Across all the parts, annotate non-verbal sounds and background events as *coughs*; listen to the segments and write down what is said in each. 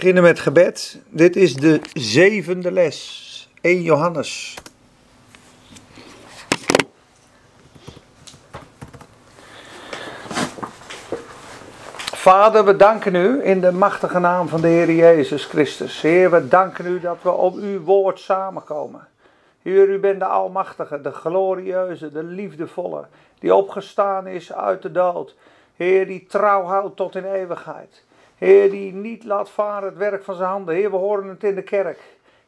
beginnen met gebed. Dit is de zevende les. 1 Johannes. Vader, we danken u in de machtige naam van de Heer Jezus Christus. Heer, we danken u dat we op uw woord samenkomen. Heer, u bent de Almachtige, de glorieuze, de liefdevolle, die opgestaan is uit de dood. Heer, die trouw houdt tot in eeuwigheid. Heer, die niet laat varen het werk van zijn handen. Heer, we horen het in de kerk.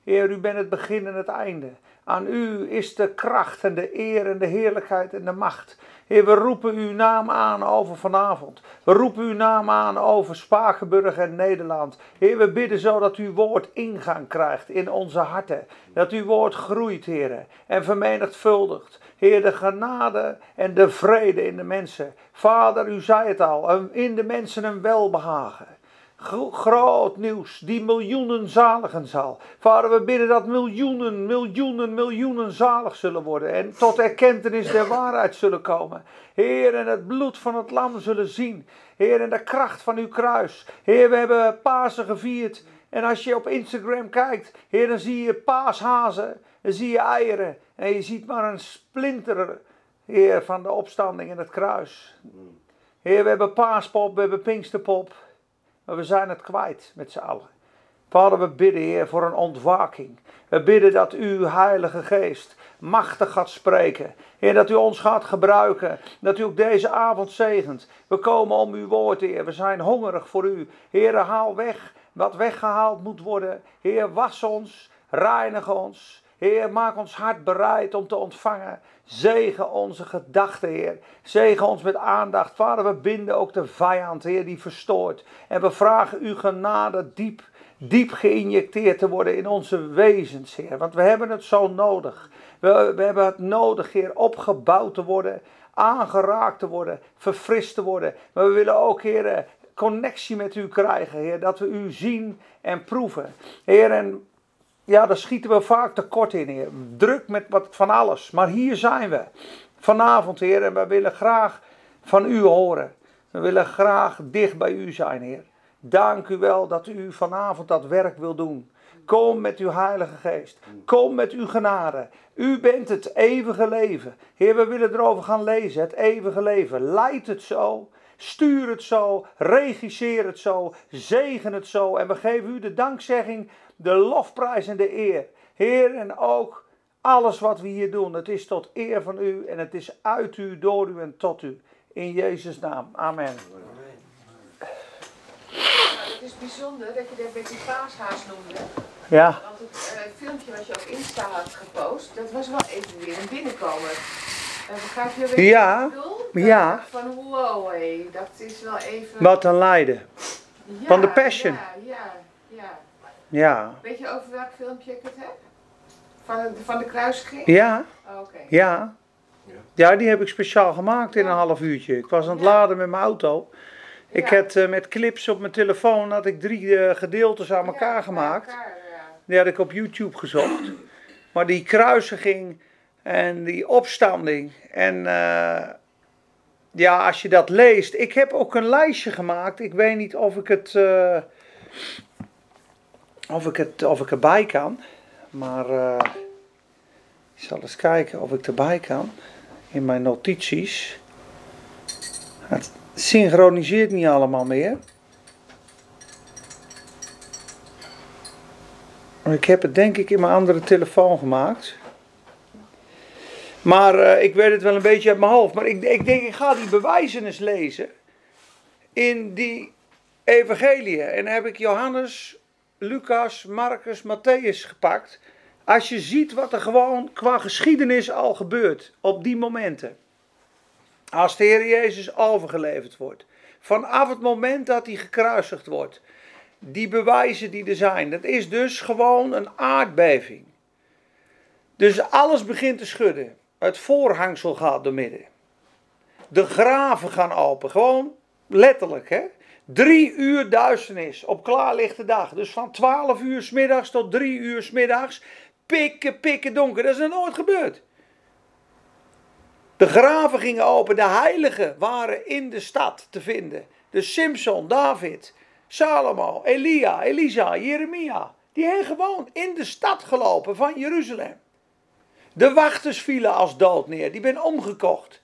Heer, u bent het begin en het einde. Aan u is de kracht en de eer en de heerlijkheid en de macht. Heer, we roepen uw naam aan over vanavond. We roepen uw naam aan over Spakenburg en Nederland. Heer, we bidden zo dat uw woord ingang krijgt in onze harten. Dat uw woord groeit, Heer, en vermenigvuldigt. Heer, de genade en de vrede in de mensen. Vader, u zei het al, in de mensen een welbehagen groot nieuws die miljoenen zaligen zal. Vader, we bidden dat miljoenen, miljoenen, miljoenen zalig zullen worden en tot erkentenis der waarheid zullen komen. Heer, en het bloed van het lam zullen zien. Heer, en de kracht van uw kruis. Heer, we hebben Pasen gevierd. En als je op Instagram kijkt, Heer, dan zie je paashazen, dan zie je eieren. En je ziet maar een splinter, Heer, van de opstanding in het kruis. Heer, we hebben paaspop, we hebben pinksterpop. Maar we zijn het kwijt met z'n allen. Vader, we bidden, Heer, voor een ontwaking. We bidden dat uw Heilige Geest machtig gaat spreken. Heer, dat u ons gaat gebruiken. Dat u ook deze avond zegent. We komen om uw woord, Heer. We zijn hongerig voor u. Heer, haal weg wat weggehaald moet worden. Heer, was ons. Reinig ons. Heer, maak ons hart bereid om te ontvangen. Zegen onze gedachten, Heer. Zegen ons met aandacht. Vader, we binden ook de vijand, Heer, die verstoort. En we vragen uw genade diep, diep geïnjecteerd te worden in onze wezens, Heer. Want we hebben het zo nodig. We, we hebben het nodig, Heer, opgebouwd te worden, aangeraakt te worden, verfrist te worden. Maar we willen ook, Heer, connectie met u krijgen, Heer. Dat we u zien en proeven. Heer, en ja, daar schieten we vaak tekort in, Heer. Druk met wat van alles. Maar hier zijn we vanavond, Heer, en we willen graag van u horen. We willen graag dicht bij u zijn, Heer. Dank u wel dat u vanavond dat werk wil doen. Kom met uw Heilige Geest. Kom met uw genade. U bent het eeuwige leven. Heer, we willen erover gaan lezen. Het eeuwige leven. Leid het zo. Stuur het zo. Regisseer het zo. Zegen het zo. En we geven u de dankzegging de lofprijs en de eer. Heer, en ook alles wat we hier doen, het is tot eer van u en het is uit u, door u en tot u. In Jezus' naam. Amen. het is bijzonder dat je dat met die paashaas noemde. Ja. Want het uh, filmpje wat je op Insta had gepost, dat was wel even weer een binnenkomer. Uh, begrijp je wat ja. ik bedoel? Ja. Van wow, hey, dat is wel even... Wat een lijden. Ja, van de Passion. Ja, ja. Ja. Weet je over welk filmpje ik het heb? Van de, van de kruisiging? Ja. Oh, Oké. Ja. Ja, die heb ik speciaal gemaakt in een half uurtje. Ik was aan het laden met mijn auto. Ik Ja. had eh, met clips op mijn telefoon had ik drie eh, gedeeltes aan elkaar Ja, gemaakt. elkaar, ja. Die had ik op YouTube gezocht. *clears throat* Maar die kruisiging en die opstanding. En eh, ja, als je dat leest. Ik heb ook een lijstje gemaakt. Ik weet niet of ik het. eh, of, ik het of ik erbij kan. Maar eh, ik zal eens kijken of ik erbij kan. In mijn notities. Het synchroniseert niet allemaal meer. Ik heb het denk ik in mijn andere telefoon gemaakt. Maar eh, ik weet het wel een beetje uit mijn hoofd. Maar ik, ik denk, ik ga die bewijzen eens lezen. In die evangeliën. En dan heb ik Johannes, Lucas, Marcus, Matthäus gepakt. Als je ziet wat er gewoon qua geschiedenis al gebeurt. Op die momenten. Als de Heer Jezus overgeleverd wordt. Vanaf het moment dat hij gekruisigd wordt die bewijzen die er zijn. Dat is dus gewoon een aardbeving. Dus alles begint te schudden. Het voorhangsel gaat door midden. De graven gaan open. Gewoon letterlijk, hè. Drie uur duisternis op klaarlichte dag. Dus van 12 uur s middags tot 3 uur s middags. Pikken, pikken donker. Dat is nog nooit gebeurd. De graven gingen open. De heiligen waren in de stad te vinden. De Simpson, David, Salomo, Elia, Elisa, Jeremia. Die hebben gewoon in de stad gelopen van Jeruzalem. De wachters vielen als dood neer, die ben omgekocht.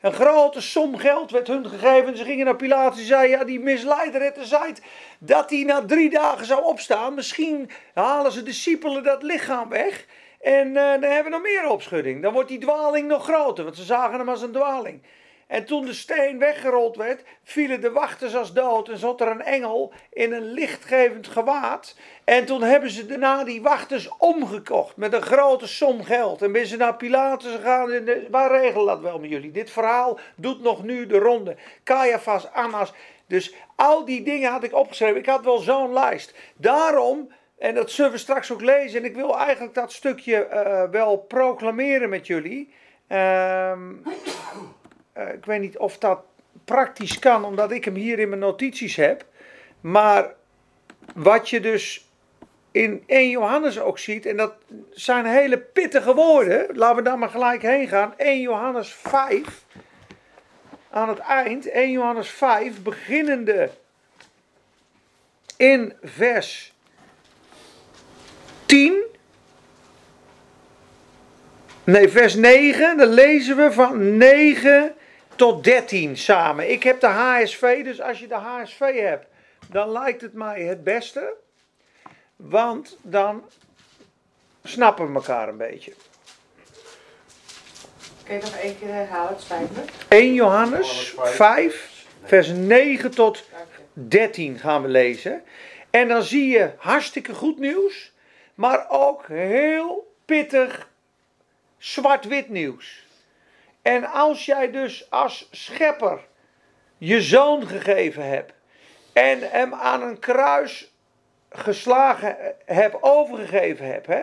Een grote som geld werd hun gegeven. Ze gingen naar Pilatus en zeiden: Ja, die misleider het zei dat hij na drie dagen zou opstaan. Misschien halen ze discipelen dat lichaam weg. En uh, dan hebben we nog meer opschudding. Dan wordt die dwaling nog groter, want ze zagen hem als een dwaling. En toen de steen weggerold werd, vielen de wachters als dood en zat er een engel in een lichtgevend gewaad. En toen hebben ze daarna die wachters omgekocht met een grote som geld. En ben ze naar Pilatus gegaan waar regelen dat wel met jullie? Dit verhaal doet nog nu de ronde. Caiaphas, Annas. Dus al die dingen had ik opgeschreven. Ik had wel zo'n lijst. Daarom en dat zullen we straks ook lezen. En ik wil eigenlijk dat stukje uh, wel proclameren met jullie. Um, uh, ik weet niet of dat praktisch kan, omdat ik hem hier in mijn notities heb. Maar wat je dus in 1 Johannes ook ziet, en dat zijn hele pittige woorden. Laten we daar maar gelijk heen gaan. 1 Johannes 5. Aan het eind, 1 Johannes 5, beginnende in vers 10. Nee, vers 9. Dan lezen we van 9 tot 13 samen. Ik heb de HSV, dus als je de HSV hebt, dan lijkt het mij het beste. Want dan snappen we elkaar een beetje. Kun je nog één keer herhalen, het spijt me. 1 Johannes 5, vers 9 tot 13 gaan we lezen. En dan zie je hartstikke goed nieuws, maar ook heel pittig zwart-wit nieuws. En als jij dus als schepper je zoon gegeven hebt en hem aan een kruis geslagen hebt, overgegeven hebt, hè?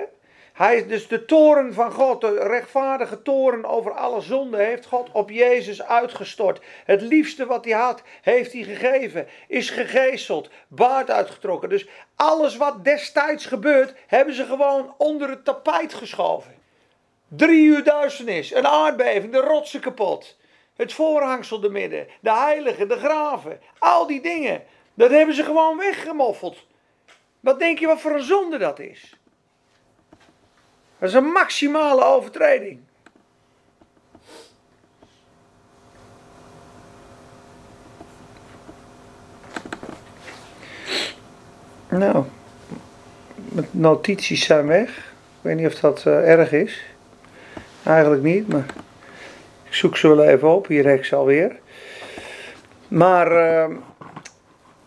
Hij is dus de toren van God, de rechtvaardige toren over alle zonden, heeft God op Jezus uitgestort. Het liefste wat hij had, heeft hij gegeven. Is gegezeld, baard uitgetrokken. Dus alles wat destijds gebeurt, hebben ze gewoon onder het tapijt geschoven. Drie uur duisternis, een aardbeving, de rotsen kapot. Het voorhangsel de midden, de heiligen, de graven. Al die dingen, dat hebben ze gewoon weggemoffeld. Wat denk je wat voor een zonde dat is? Dat is een maximale overtreding. Nou, notities zijn weg. Ik weet niet of dat uh, erg is. Eigenlijk niet, maar ik zoek ze wel even op. Hier heb ik ze alweer. Maar, uh,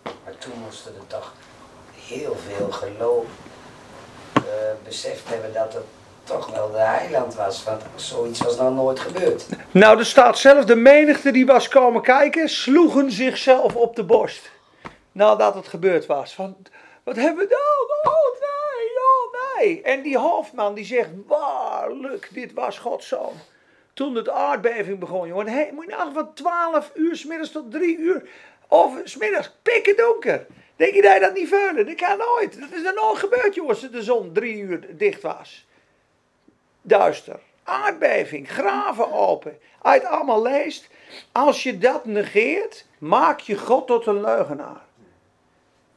maar toen moesten er toch heel veel geloof uh, beseft hebben dat het toch wel de heiland was. Want zoiets was nog nooit gebeurd. Nou, er staat zelf, de menigte die was komen kijken, sloegen zichzelf op de borst. Nadat het gebeurd was. Van, wat hebben we dan? En die hoofdman die zegt, waarlijk, dit was Gods zoon. Toen de aardbeving begon, jongen. Hey, moet je nou van 12 uur s middags tot 3 uur. Of s middags, pikken donker. Denk je dat je dat niet vullen? Dat kan nooit. Dat is er nooit gebeurd, jongens, dat de zon drie uur dicht was. Duister. Aardbeving, graven open. Als het allemaal leest, als je dat negeert, maak je God tot een leugenaar.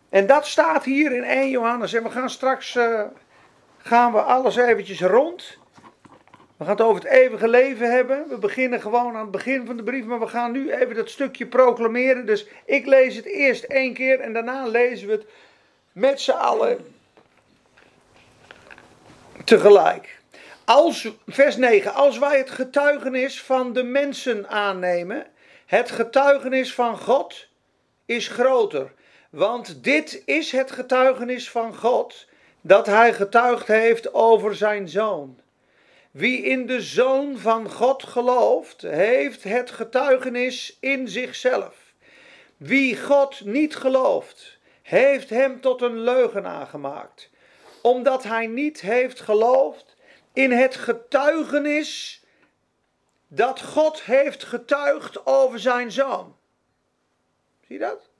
En dat staat hier in 1 Johannes. En we gaan straks uh, gaan we alles eventjes rond. We gaan het over het eeuwige leven hebben. We beginnen gewoon aan het begin van de brief, maar we gaan nu even dat stukje proclameren. Dus ik lees het eerst één keer en daarna lezen we het met z'n allen tegelijk. Als, vers 9, als wij het getuigenis van de mensen aannemen, het getuigenis van God is groter. Want dit is het getuigenis van God, dat hij getuigd heeft over zijn zoon. Wie in de zoon van God gelooft, heeft het getuigenis in zichzelf. Wie God niet gelooft, heeft hem tot een leugenaar gemaakt, omdat hij niet heeft geloofd in het getuigenis dat God heeft getuigd over zijn zoon. Zie je dat?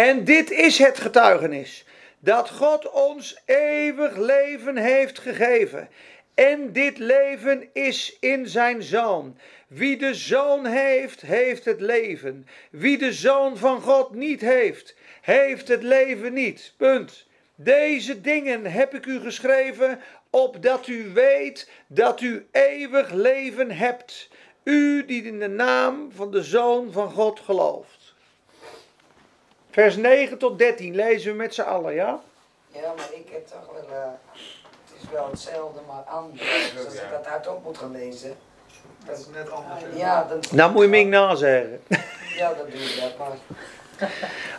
En dit is het getuigenis. Dat God ons eeuwig leven heeft gegeven. En dit leven is in zijn zoon. Wie de zoon heeft, heeft het leven. Wie de zoon van God niet heeft, heeft het leven niet. Punt. Deze dingen heb ik u geschreven, opdat u weet dat u eeuwig leven hebt. U die in de naam van de Zoon van God gelooft. Vers 9 tot 13 lezen we met z'n allen, ja? Ja, maar ik heb toch wel. eh, het is wel hetzelfde, maar anders. Dus als ik dat hardop moet gaan lezen. Dat is net anders. hè? Ja, dan, Nou moet je Ming nazeggen. ja, dan doe ik dat. Maar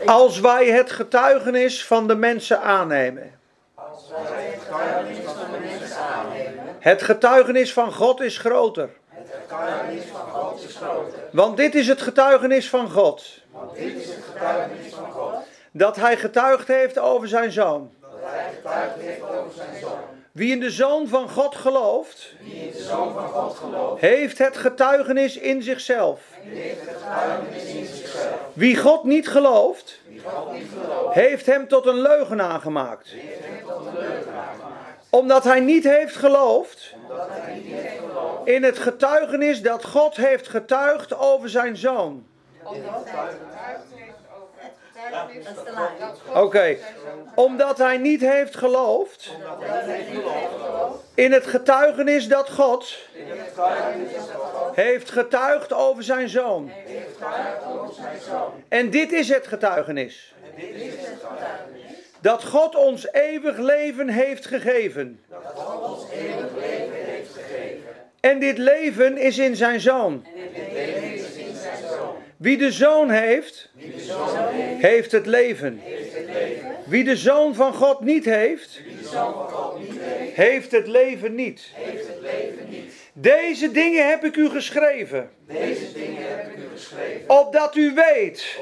*laughs* Als wij het getuigenis van de mensen aannemen. als wij het getuigenis van de mensen aannemen. Het getuigenis van God is groter. Het getuigenis van God is groter. Want dit is het getuigenis van God. Dit is het getuigenis van God. Dat hij getuigd heeft over zijn zoon. Dat hij heeft over zijn zoon. Wie in de zoon van God gelooft, in de zoon van God gelooft. heeft het getuigenis in zichzelf. Heeft het getuigenis in zichzelf. Wie God niet gelooft, heeft hem tot een leugenaar gemaakt. Heeft hem tot een leugenaar gemaakt. Omdat hij niet heeft geloofd Omdat hij niet heeft geloofd. in het getuigenis dat God heeft getuigd over zijn zoon. Omdat hij het getuigd heeft over het getuigenis dat God Oké. Omdat hij niet heeft geloofd in het getuigenis dat God heeft getuigd over zijn zoon. En dit is het getuigenis. Dat God ons eeuwig leven heeft gegeven. En dit leven is in zijn zoon. Wie de zoon heeft, heeft het leven. Wie de zoon van God niet heeft, heeft het leven niet. Deze dingen heb ik u geschreven. Opdat u weet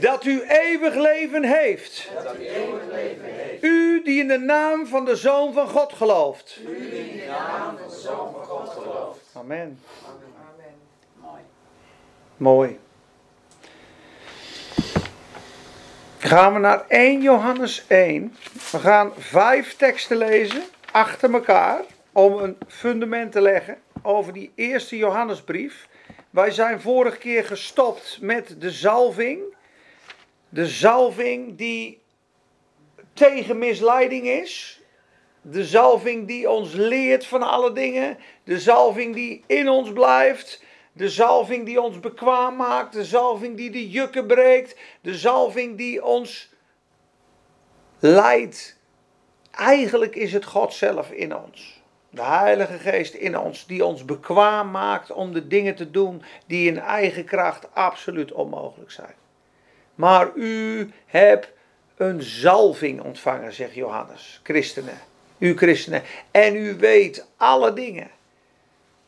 dat u eeuwig leven heeft. U die in de naam van de Zoon van God gelooft. Amen. Amen. Mooi. Gaan we naar 1 Johannes 1. We gaan vijf teksten lezen achter elkaar om een fundament te leggen over die eerste Johannesbrief. Wij zijn vorige keer gestopt met de zalving. De zalving die tegen misleiding is. De zalving die ons leert van alle dingen. De zalving die in ons blijft. De zalving die ons bekwaam maakt. De zalving die de jukken breekt. De zalving die ons leidt. Eigenlijk is het God zelf in ons. De Heilige Geest in ons, die ons bekwaam maakt om de dingen te doen die in eigen kracht absoluut onmogelijk zijn. Maar u hebt een zalving ontvangen, zegt Johannes, christenen. U christenen. En u weet alle dingen.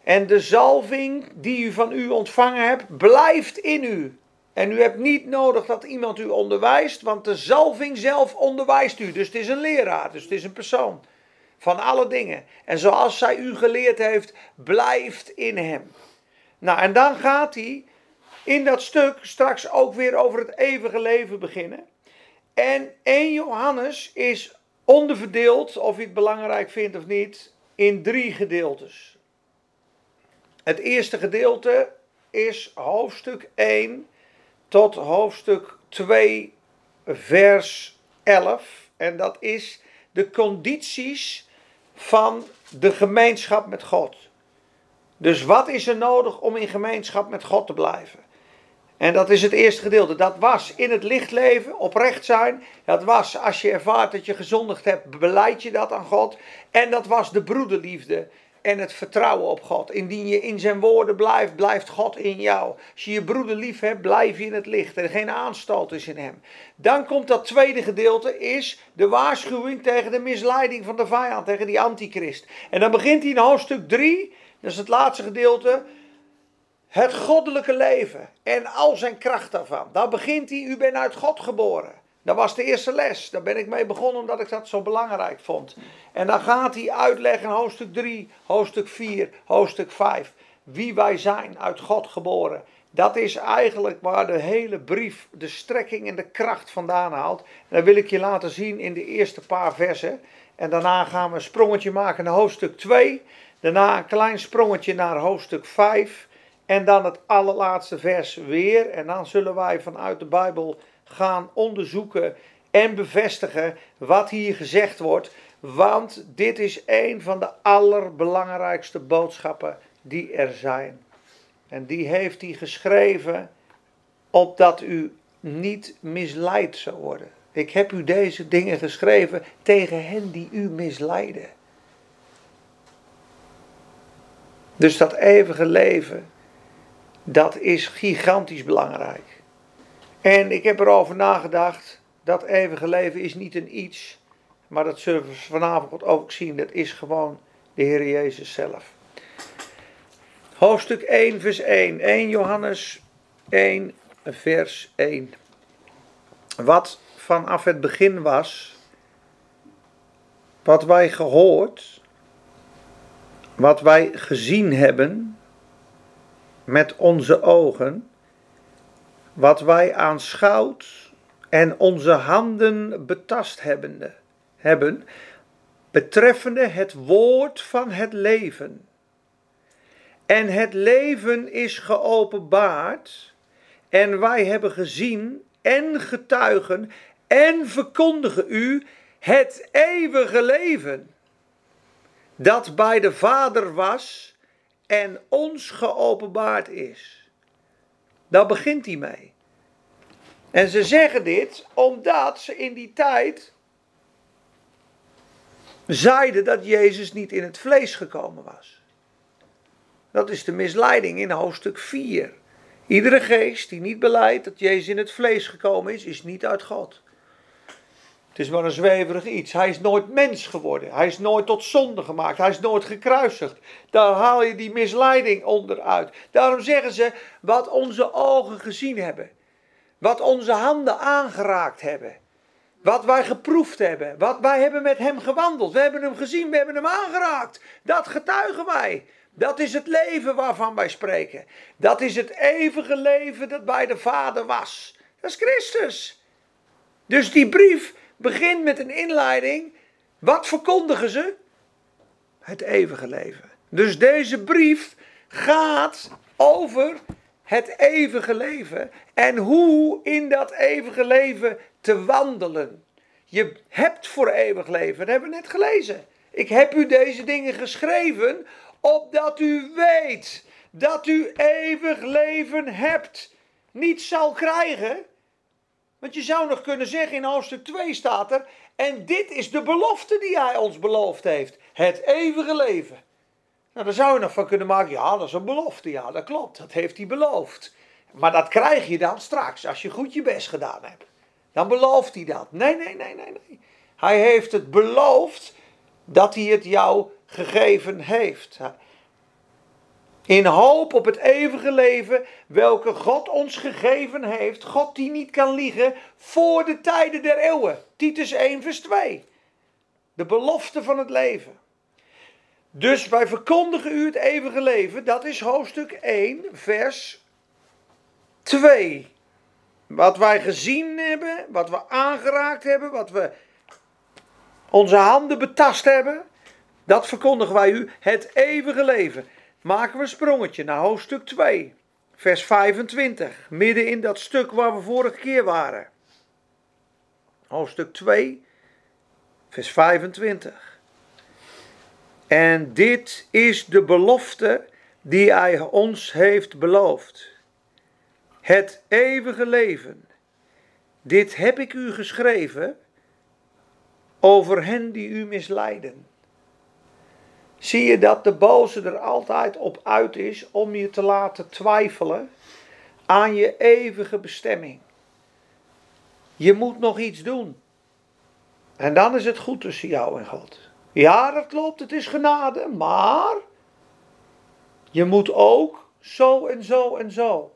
En de zalving die u van u ontvangen hebt, blijft in u. En u hebt niet nodig dat iemand u onderwijst, want de zalving zelf onderwijst u. Dus het is een leraar, dus het is een persoon van alle dingen. En zoals zij u geleerd heeft, blijft in hem. Nou, en dan gaat hij in dat stuk straks ook weer over het eeuwige leven beginnen. En 1 Johannes is onderverdeeld, of je het belangrijk vindt of niet, in drie gedeeltes. Het eerste gedeelte is hoofdstuk 1 tot hoofdstuk 2, vers 11. En dat is de condities van de gemeenschap met God. Dus wat is er nodig om in gemeenschap met God te blijven? En dat is het eerste gedeelte. Dat was in het licht leven, oprecht zijn. Dat was als je ervaart dat je gezondigd hebt, beleid je dat aan God. En dat was de broederliefde en het vertrouwen op God. Indien je in zijn woorden blijft, blijft God in jou. Als je je broeder lief hebt, blijf je in het licht. Er geen aanstoot is in hem. Dan komt dat tweede gedeelte, is de waarschuwing tegen de misleiding van de vijand, tegen die antichrist. En dan begint hij in hoofdstuk 3, dat is het laatste gedeelte, het goddelijke leven en al zijn kracht daarvan. Daar begint hij, u bent uit God geboren. Dat was de eerste les. Daar ben ik mee begonnen omdat ik dat zo belangrijk vond. En dan gaat hij uitleggen hoofdstuk 3, hoofdstuk 4, hoofdstuk 5. Wie wij zijn, uit God geboren. Dat is eigenlijk waar de hele brief de strekking en de kracht vandaan haalt. En dat wil ik je laten zien in de eerste paar versen. En daarna gaan we een sprongetje maken naar hoofdstuk 2. Daarna een klein sprongetje naar hoofdstuk 5. En dan het allerlaatste vers weer. En dan zullen wij vanuit de Bijbel gaan onderzoeken en bevestigen wat hier gezegd wordt. Want dit is een van de allerbelangrijkste boodschappen die er zijn. En die heeft hij geschreven opdat u niet misleid zou worden. Ik heb u deze dingen geschreven tegen hen die u misleiden. Dus dat eeuwige leven, dat is gigantisch belangrijk. En ik heb erover nagedacht, dat eeuwige leven is niet een iets, maar dat zullen we vanavond ook zien, dat is gewoon de Heer Jezus zelf. Hoofdstuk 1, vers 1. 1 Johannes 1, vers 1. Wat vanaf het begin was, wat wij gehoord, wat wij gezien hebben met onze ogen, wat wij aanschouwd en onze handen betast hebben, betreffende het woord van het leven. En het leven is geopenbaard en wij hebben gezien en getuigen en verkondigen u het eeuwige leven dat bij de Vader was en ons geopenbaard is. Daar begint hij mee. En ze zeggen dit omdat ze in die tijd zeiden dat Jezus niet in het vlees gekomen was. Dat is de misleiding in hoofdstuk 4. Iedere geest die niet beleidt dat Jezus in het vlees gekomen is, is niet uit God. Het is maar een zweverig iets. Hij is nooit mens geworden. Hij is nooit tot zonde gemaakt. Hij is nooit gekruisigd. Daar haal je die misleiding onderuit. Daarom zeggen ze wat onze ogen gezien hebben. Wat onze handen aangeraakt hebben. Wat wij geproefd hebben. Wat wij hebben met hem gewandeld. We hebben hem gezien. We hebben hem aangeraakt. Dat getuigen wij. Dat is het leven waarvan wij spreken. Dat is het eeuwige leven dat bij de Vader was. Dat is Christus. Dus die brief begint met een inleiding. Wat verkondigen ze? Het eeuwige leven. Dus deze brief gaat over het eeuwige leven en hoe in dat eeuwige leven te wandelen. Je hebt voor eeuwig leven, dat hebben we net gelezen. Ik heb u deze dingen geschreven opdat u weet dat u eeuwig leven hebt. Niet zal krijgen. Want je zou nog kunnen zeggen in hoofdstuk 2 staat er. En dit is de belofte die hij ons beloofd heeft. Het eeuwige leven. Nou, daar zou je nog van kunnen maken. Ja, dat is een belofte. Ja, dat klopt. Dat heeft hij beloofd. Maar dat krijg je dan straks als je goed je best gedaan hebt. Dan belooft hij dat. Nee, nee, nee, nee, nee. Hij heeft het beloofd dat hij het jou gegeven heeft. In hoop op het eeuwige leven, welke God ons gegeven heeft. God die niet kan liegen, voor de tijden der eeuwen. Titus 1, vers 2. De belofte van het leven. Dus wij verkondigen u het eeuwige leven. Dat is hoofdstuk 1, vers 2. Wat wij gezien hebben, wat we aangeraakt hebben, wat we onze handen betast hebben. Dat verkondigen wij u het eeuwige leven. Maken we een sprongetje naar hoofdstuk 2, vers 25. Midden in dat stuk waar we vorige keer waren. Hoofdstuk 2, vers 25. En dit is de belofte die hij ons heeft beloofd. Het eeuwige leven. Dit heb ik u geschreven over hen die u misleiden. Zie je dat de boze er altijd op uit is om je te laten twijfelen aan je eeuwige bestemming. Je moet nog iets doen. En dan is het goed tussen jou en God. Ja, dat klopt, het is genade, maar je moet ook zo en zo en zo.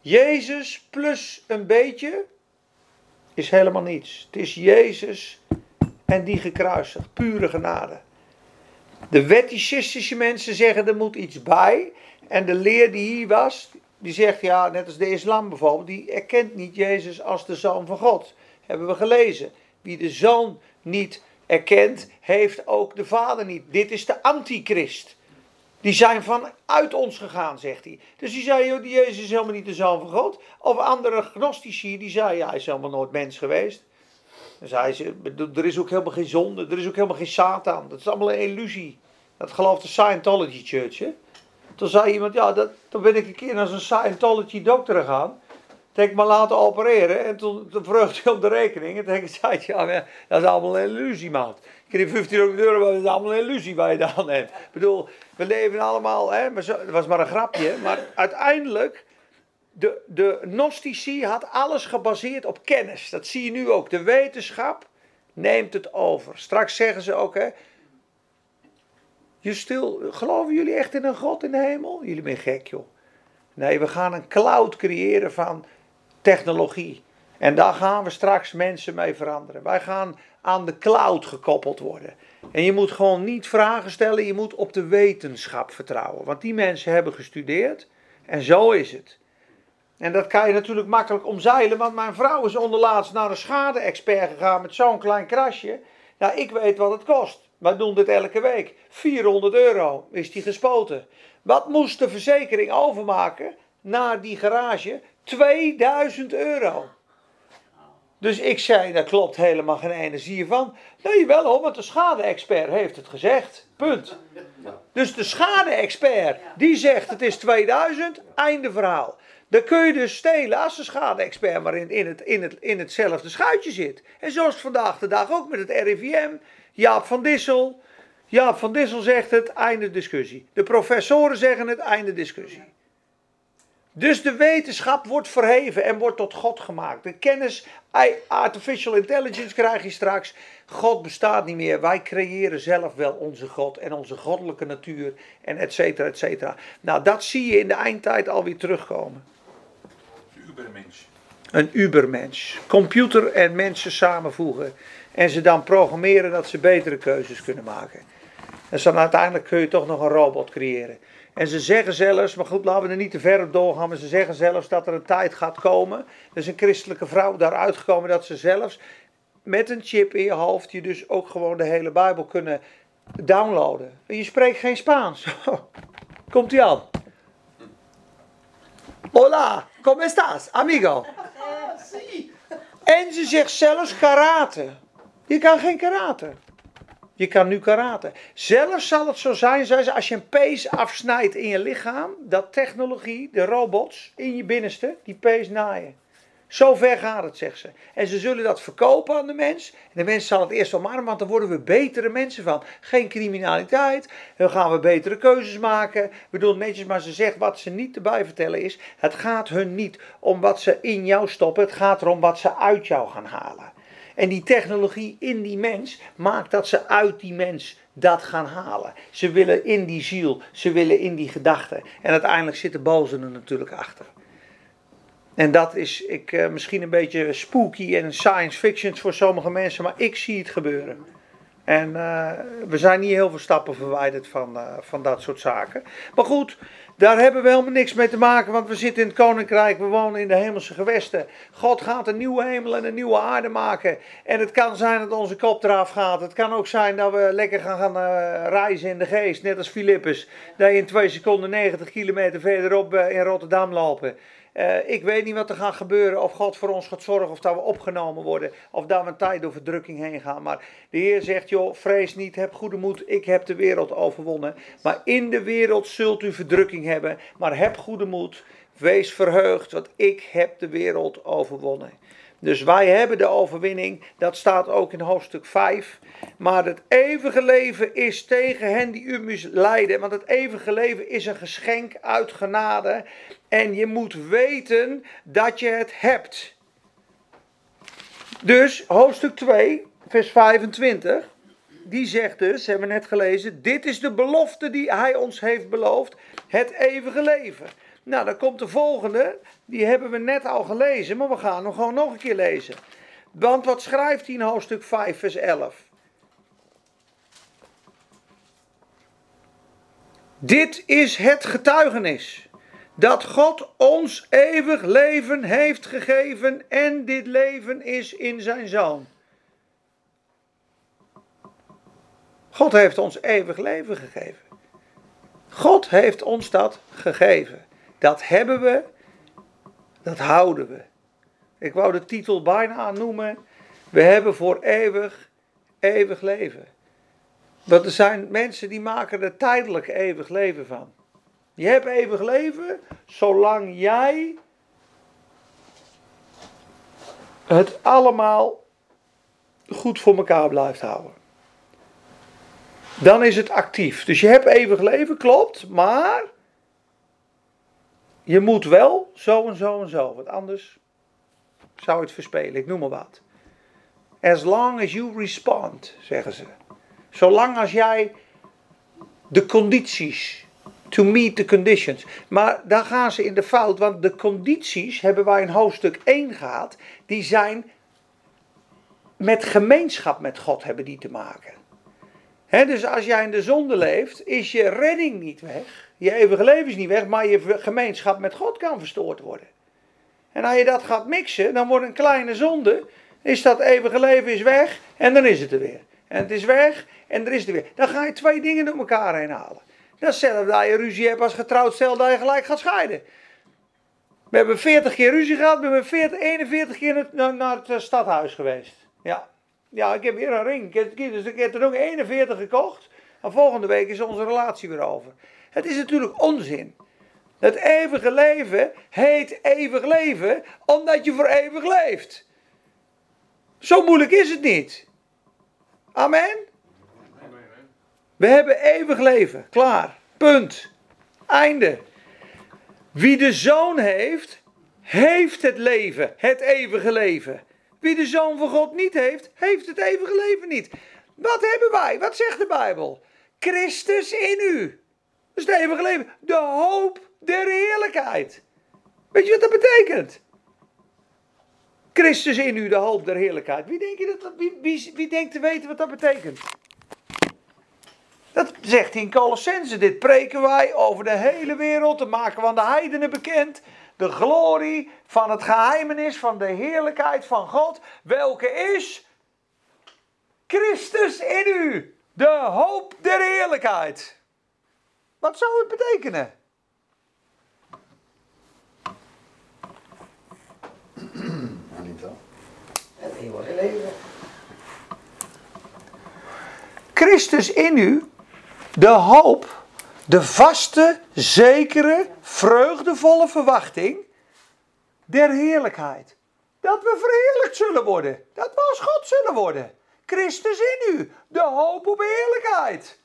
Jezus plus een beetje is helemaal niets. Het is Jezus en die gekruisigd, pure genade. De wetticistische mensen zeggen er moet iets bij. En de leer die hier was, die zegt ja, net als de islam bijvoorbeeld, die erkent niet Jezus als de zoon van God. Hebben we gelezen. Wie de zoon niet erkent, heeft ook de Vader niet. Dit is de antichrist. Die zijn vanuit ons gegaan, zegt hij. Dus die zei, joh, die Jezus is helemaal niet de zoon van God. Of andere gnostici, die zei, ja, hij is helemaal nooit mens geweest. Dan zei ze, er is ook helemaal geen zonde, er is ook helemaal geen Satan. Dat is allemaal een illusie. Dat gelooft de Scientology Church. Toen zei iemand, ja, dat, toen ben ik een keer naar een Scientology dokter gegaan. Toen heb ik me laten opereren en toen, toen vreugde hij op de rekening. En toen zei ik, ja, dat is allemaal een illusie, maat. Ik kreeg 15 euro, dat is allemaal een illusie waar je dan hebt. Ik bedoel, we leven allemaal, hè, maar was maar een grapje. Maar uiteindelijk, de, de Gnostici had alles gebaseerd op kennis. Dat zie je nu ook. De wetenschap neemt het over. Straks zeggen ze ook, hè, je stil, geloven jullie echt in een God in de hemel? Jullie zijn gek, joh. Nee, we gaan een cloud creëren van technologie. En daar gaan we straks mensen mee veranderen. Wij gaan aan de cloud gekoppeld worden. En je moet gewoon niet vragen stellen, je moet op de wetenschap vertrouwen. Want die mensen hebben gestudeerd en zo is het. En dat kan je natuurlijk makkelijk omzeilen, want mijn vrouw is onderlaatst naar een schade-expert gegaan met zo'n klein krasje. Nou, ik weet wat het kost. Wij doen dit elke week. 400 euro is die gespoten. Wat moest de verzekering overmaken naar die garage? 2000 euro. Dus ik zei, daar klopt helemaal geen energie van. Nee, wel hoor, want de schade-expert heeft het gezegd. Punt. Dus de schade-expert, die zegt het is 2000, einde verhaal. Dan kun je dus stelen als de schade-expert maar in, in, het, in, het, in hetzelfde schuitje zit. En zoals vandaag de dag ook met het RIVM. Jaap van Dissel. Jaap van Dissel zegt het, einde discussie. De professoren zeggen het, einde discussie. Dus de wetenschap wordt verheven en wordt tot God gemaakt. De kennis, artificial intelligence krijg je straks. God bestaat niet meer. Wij creëren zelf wel onze God en onze goddelijke natuur en et cetera, et cetera. Nou, dat zie je in de eindtijd alweer terugkomen. Ubermensch. Een ubermens. Computer en mensen samenvoegen. En ze dan programmeren dat ze betere keuzes kunnen maken. En dan uiteindelijk kun je toch nog een robot creëren. En ze zeggen zelfs, maar goed, laten we er niet te ver op doorgaan, maar ze zeggen zelfs dat er een tijd gaat komen. Er is een christelijke vrouw daaruit gekomen dat ze zelfs met een chip in je hoofd je dus ook gewoon de hele Bijbel kunnen downloaden. En je spreekt geen Spaans. *laughs* Komt ie aan. Hola, ¿cómo estás, amigo? En ze zegt zelfs karate. Je kan geen karate. Je kan nu karate. Zelfs zal het zo zijn, zei ze, als je een pees afsnijdt in je lichaam, dat technologie, de robots in je binnenste, die pees naaien. Zo ver gaat het, zegt ze. En ze zullen dat verkopen aan de mens. En de mens zal het eerst omarmen, want dan worden we betere mensen van. Geen criminaliteit, dan gaan we betere keuzes maken. We doen netjes, maar ze zegt wat ze niet erbij vertellen is, het gaat hun niet om wat ze in jou stoppen, het gaat erom wat ze uit jou gaan halen. En die technologie in die mens maakt dat ze uit die mens dat gaan halen. Ze willen in die ziel, ze willen in die gedachten. En uiteindelijk zit de boze er natuurlijk achter. En dat is ik, uh, misschien een beetje spooky en science fiction voor sommige mensen, maar ik zie het gebeuren. En uh, we zijn niet heel veel stappen verwijderd van, uh, van dat soort zaken. Maar goed, daar hebben we helemaal niks mee te maken, want we zitten in het koninkrijk, we wonen in de hemelse gewesten. God gaat een nieuwe hemel en een nieuwe aarde maken. En het kan zijn dat onze kop eraf gaat. Het kan ook zijn dat we lekker gaan, gaan reizen in de geest, net als Filippus. Dat je in twee seconden 90 kilometer verderop in Rotterdam lopen. Uh, ik weet niet wat er gaat gebeuren, of God voor ons gaat zorgen, of dat we opgenomen worden, of dat we een tijd door verdrukking heen gaan. Maar de Heer zegt, joh, vrees niet, heb goede moed, ik heb de wereld overwonnen. Maar in de wereld zult u verdrukking hebben, maar heb goede moed, wees verheugd, want ik heb de wereld overwonnen. Dus wij hebben de overwinning, dat staat ook in hoofdstuk 5. Maar het eeuwige leven is tegen hen die u misleiden. Want het eeuwige leven is een geschenk uit genade. En je moet weten dat je het hebt. Dus hoofdstuk 2, vers 25. Die zegt dus, hebben we net gelezen, dit is de belofte die hij ons heeft beloofd, het eeuwige leven. Nou, dan komt de volgende, die hebben we net al gelezen, maar we gaan hem gewoon nog een keer lezen. Want wat schrijft hij in hoofdstuk 5, vers 11? Dit is het getuigenis dat God ons eeuwig leven heeft gegeven en dit leven is in zijn zoon. God heeft ons eeuwig leven gegeven. God heeft ons dat gegeven. Dat hebben we, dat houden we. Ik wou de titel bijna noemen. We hebben voor eeuwig, eeuwig leven. Want er zijn mensen die maken er tijdelijk eeuwig leven van. Je hebt eeuwig leven zolang jij het allemaal goed voor elkaar blijft houden. Dan is het actief. Dus je hebt eeuwig leven, klopt, maar je moet wel zo en zo en zo, want anders zou het verspelen. Ik noem maar wat. As long as you respond, zeggen ze. Zolang als jij de condities, to meet the conditions. Maar daar gaan ze in de fout, want de condities hebben wij in hoofdstuk 1 gehad, die zijn met gemeenschap met God hebben die te maken. dus als jij in de zonde leeft, is je redding niet weg. Je eeuwige leven is niet weg, maar je gemeenschap met God kan verstoord worden. En als je dat gaat mixen, dan wordt een kleine zonde, is dat eeuwige leven is weg en dan is het er weer. En het is weg en er is het weer. Dan ga je twee dingen door elkaar heen halen. Dat is hetzelfde dat je ruzie hebt als getrouwd stel dat je gelijk gaat scheiden. We hebben 40 keer ruzie gehad, we hebben 40, 41 keer naar, naar het eh, stadhuis geweest. Ja. ja, ik heb weer een ring. Dus ik heb er ook 41 gekocht. En volgende week is onze relatie weer over. Het is natuurlijk onzin. Het eeuwige leven heet eeuwig leven omdat je voor eeuwig leeft. Zo moeilijk is het niet. Amen. We hebben eeuwig leven. Klaar. Punt. Einde. Wie de zoon heeft, heeft het leven. Het eeuwige leven. Wie de zoon van God niet heeft, heeft het eeuwige leven niet. Wat hebben wij? Wat zegt de Bijbel? Christus in u. Dat is het eeuwige leven. De hoop der heerlijkheid. Weet je wat dat betekent? Christus in u, de hoop der heerlijkheid. Wie, wie, wie denkt te weten wat dat betekent? Dat zegt hij in Colossense. Dit preken wij over de hele wereld. te maken we aan de heidenen bekend. De glorie van het geheimenis van de heerlijkheid van God. Welke is Christus in u. De hoop der heerlijkheid. Wat zou het betekenen? Het eeuwige leven. Christus in u, de hoop, de vaste, zekere, vreugdevolle verwachting der heerlijkheid. Dat we verheerlijkt zullen worden. Dat we als God zullen worden. Christus in u, de hoop op heerlijkheid.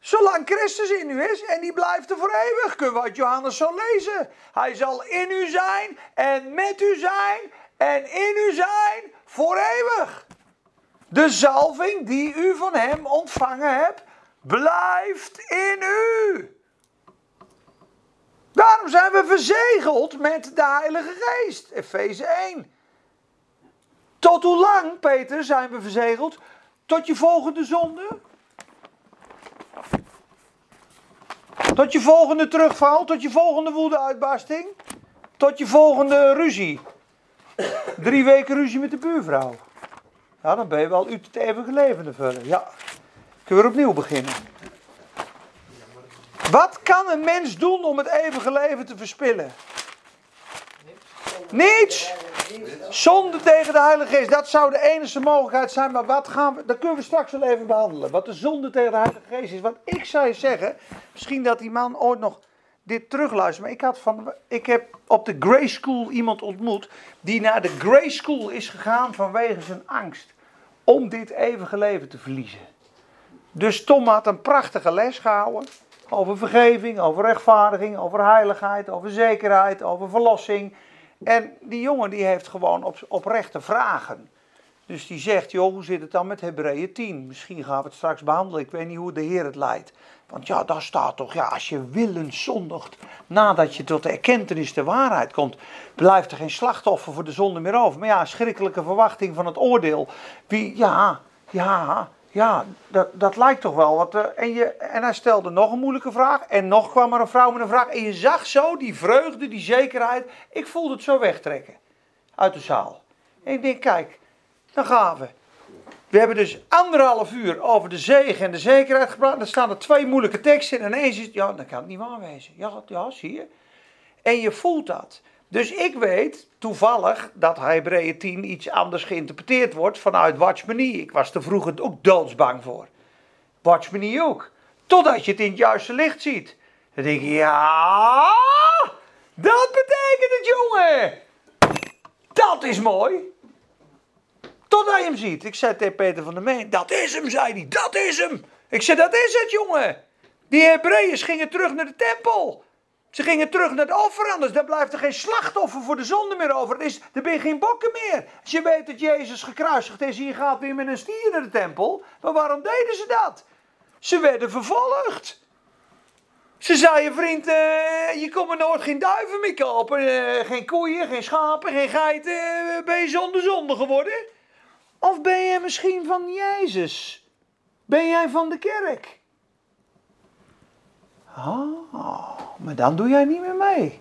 Zolang Christus in u is en die blijft er voor eeuwig, kunnen we uit Johannes zo lezen. Hij zal in u zijn en met u zijn en in u zijn voor eeuwig. De zalving die u van hem ontvangen hebt, blijft in u. Daarom zijn we verzegeld met de Heilige Geest. Efeze 1. Tot hoe lang, Peter, zijn we verzegeld? Tot je volgende zonde? Tot je volgende terugval? Tot je volgende woedeuitbarsting? Tot je volgende ruzie? Drie weken ruzie met de buurvrouw. Ja, dan ben je wel u het eeuwige leven vullen. Ja. Kunnen we opnieuw beginnen. Wat kan een mens doen om het eeuwige leven te verspillen? Niets. Zonde tegen de Heilige Geest. Dat zou de enige mogelijkheid zijn. Maar wat gaan we. Dat kunnen we straks wel even behandelen. Wat de zonde tegen de Heilige Geest is. Want ik zou zeggen. Misschien dat die man ooit nog dit terugluistert. Maar ik, had van, ik heb op de Grey School iemand ontmoet. Die naar de Grey School is gegaan vanwege zijn angst. Om dit eeuwige leven te verliezen. Dus Tom had een prachtige les gehouden. Over vergeving, over rechtvaardiging, over heiligheid, over zekerheid, over verlossing. En die jongen die heeft gewoon op, oprechte vragen. Dus die zegt, joh, hoe zit het dan met Hebreeën 10? Misschien gaan we het straks behandelen. Ik weet niet hoe de Heer het leidt. Want ja, daar staat toch, ja, als je willens zondigt, nadat je tot de erkentenis de waarheid komt, blijft er geen slachtoffer voor de zonde meer over. Maar ja, schrikkelijke verwachting van het oordeel. Wie, ja, ja, ja, dat, dat lijkt toch wel wat. Uh, en, je, en hij stelde nog een moeilijke vraag. En nog kwam er een vrouw met een vraag. En je zag zo die vreugde, die zekerheid. Ik voelde het zo wegtrekken uit de zaal. En ik denk, kijk, dan gaan we. We hebben dus anderhalf uur over de zegen en de zekerheid gepraat. Er staan er twee moeilijke teksten en ineens is ja, dan kan het niet waar wezen. Ja, ja, zie je. En je voelt dat. Dus ik weet toevallig dat Hebreeën 10 iets anders geïnterpreteerd wordt vanuit Watchmenie. Ik was er vroeger ook doodsbang voor. Watchmenie ook. Totdat je het in het juiste licht ziet. Dan denk je, ja, dat betekent het jongen. Dat is mooi. Totdat je hem ziet. Ik zei tegen Peter van der Meen, dat is hem, zei hij. Dat is hem. Ik zei, dat is het, jongen. Die Hebreeërs gingen terug naar de tempel. Ze gingen terug naar de offer, anders dan blijft er geen slachtoffer voor de zonde meer over. Er, is, er ben geen bokken meer. Als je weet dat Jezus gekruisigd is en je gaat weer met een stier naar de tempel. Maar waarom deden ze dat? Ze werden vervolgd. Ze zeiden, vriend, uh, je komt er nooit geen duiven meer kopen. Uh, geen koeien, geen schapen, geen geiten. Uh, ben je zonder zonde geworden? Of ben je misschien van Jezus? Ben jij van de kerk? Ah, maar dan doe jij niet meer mee.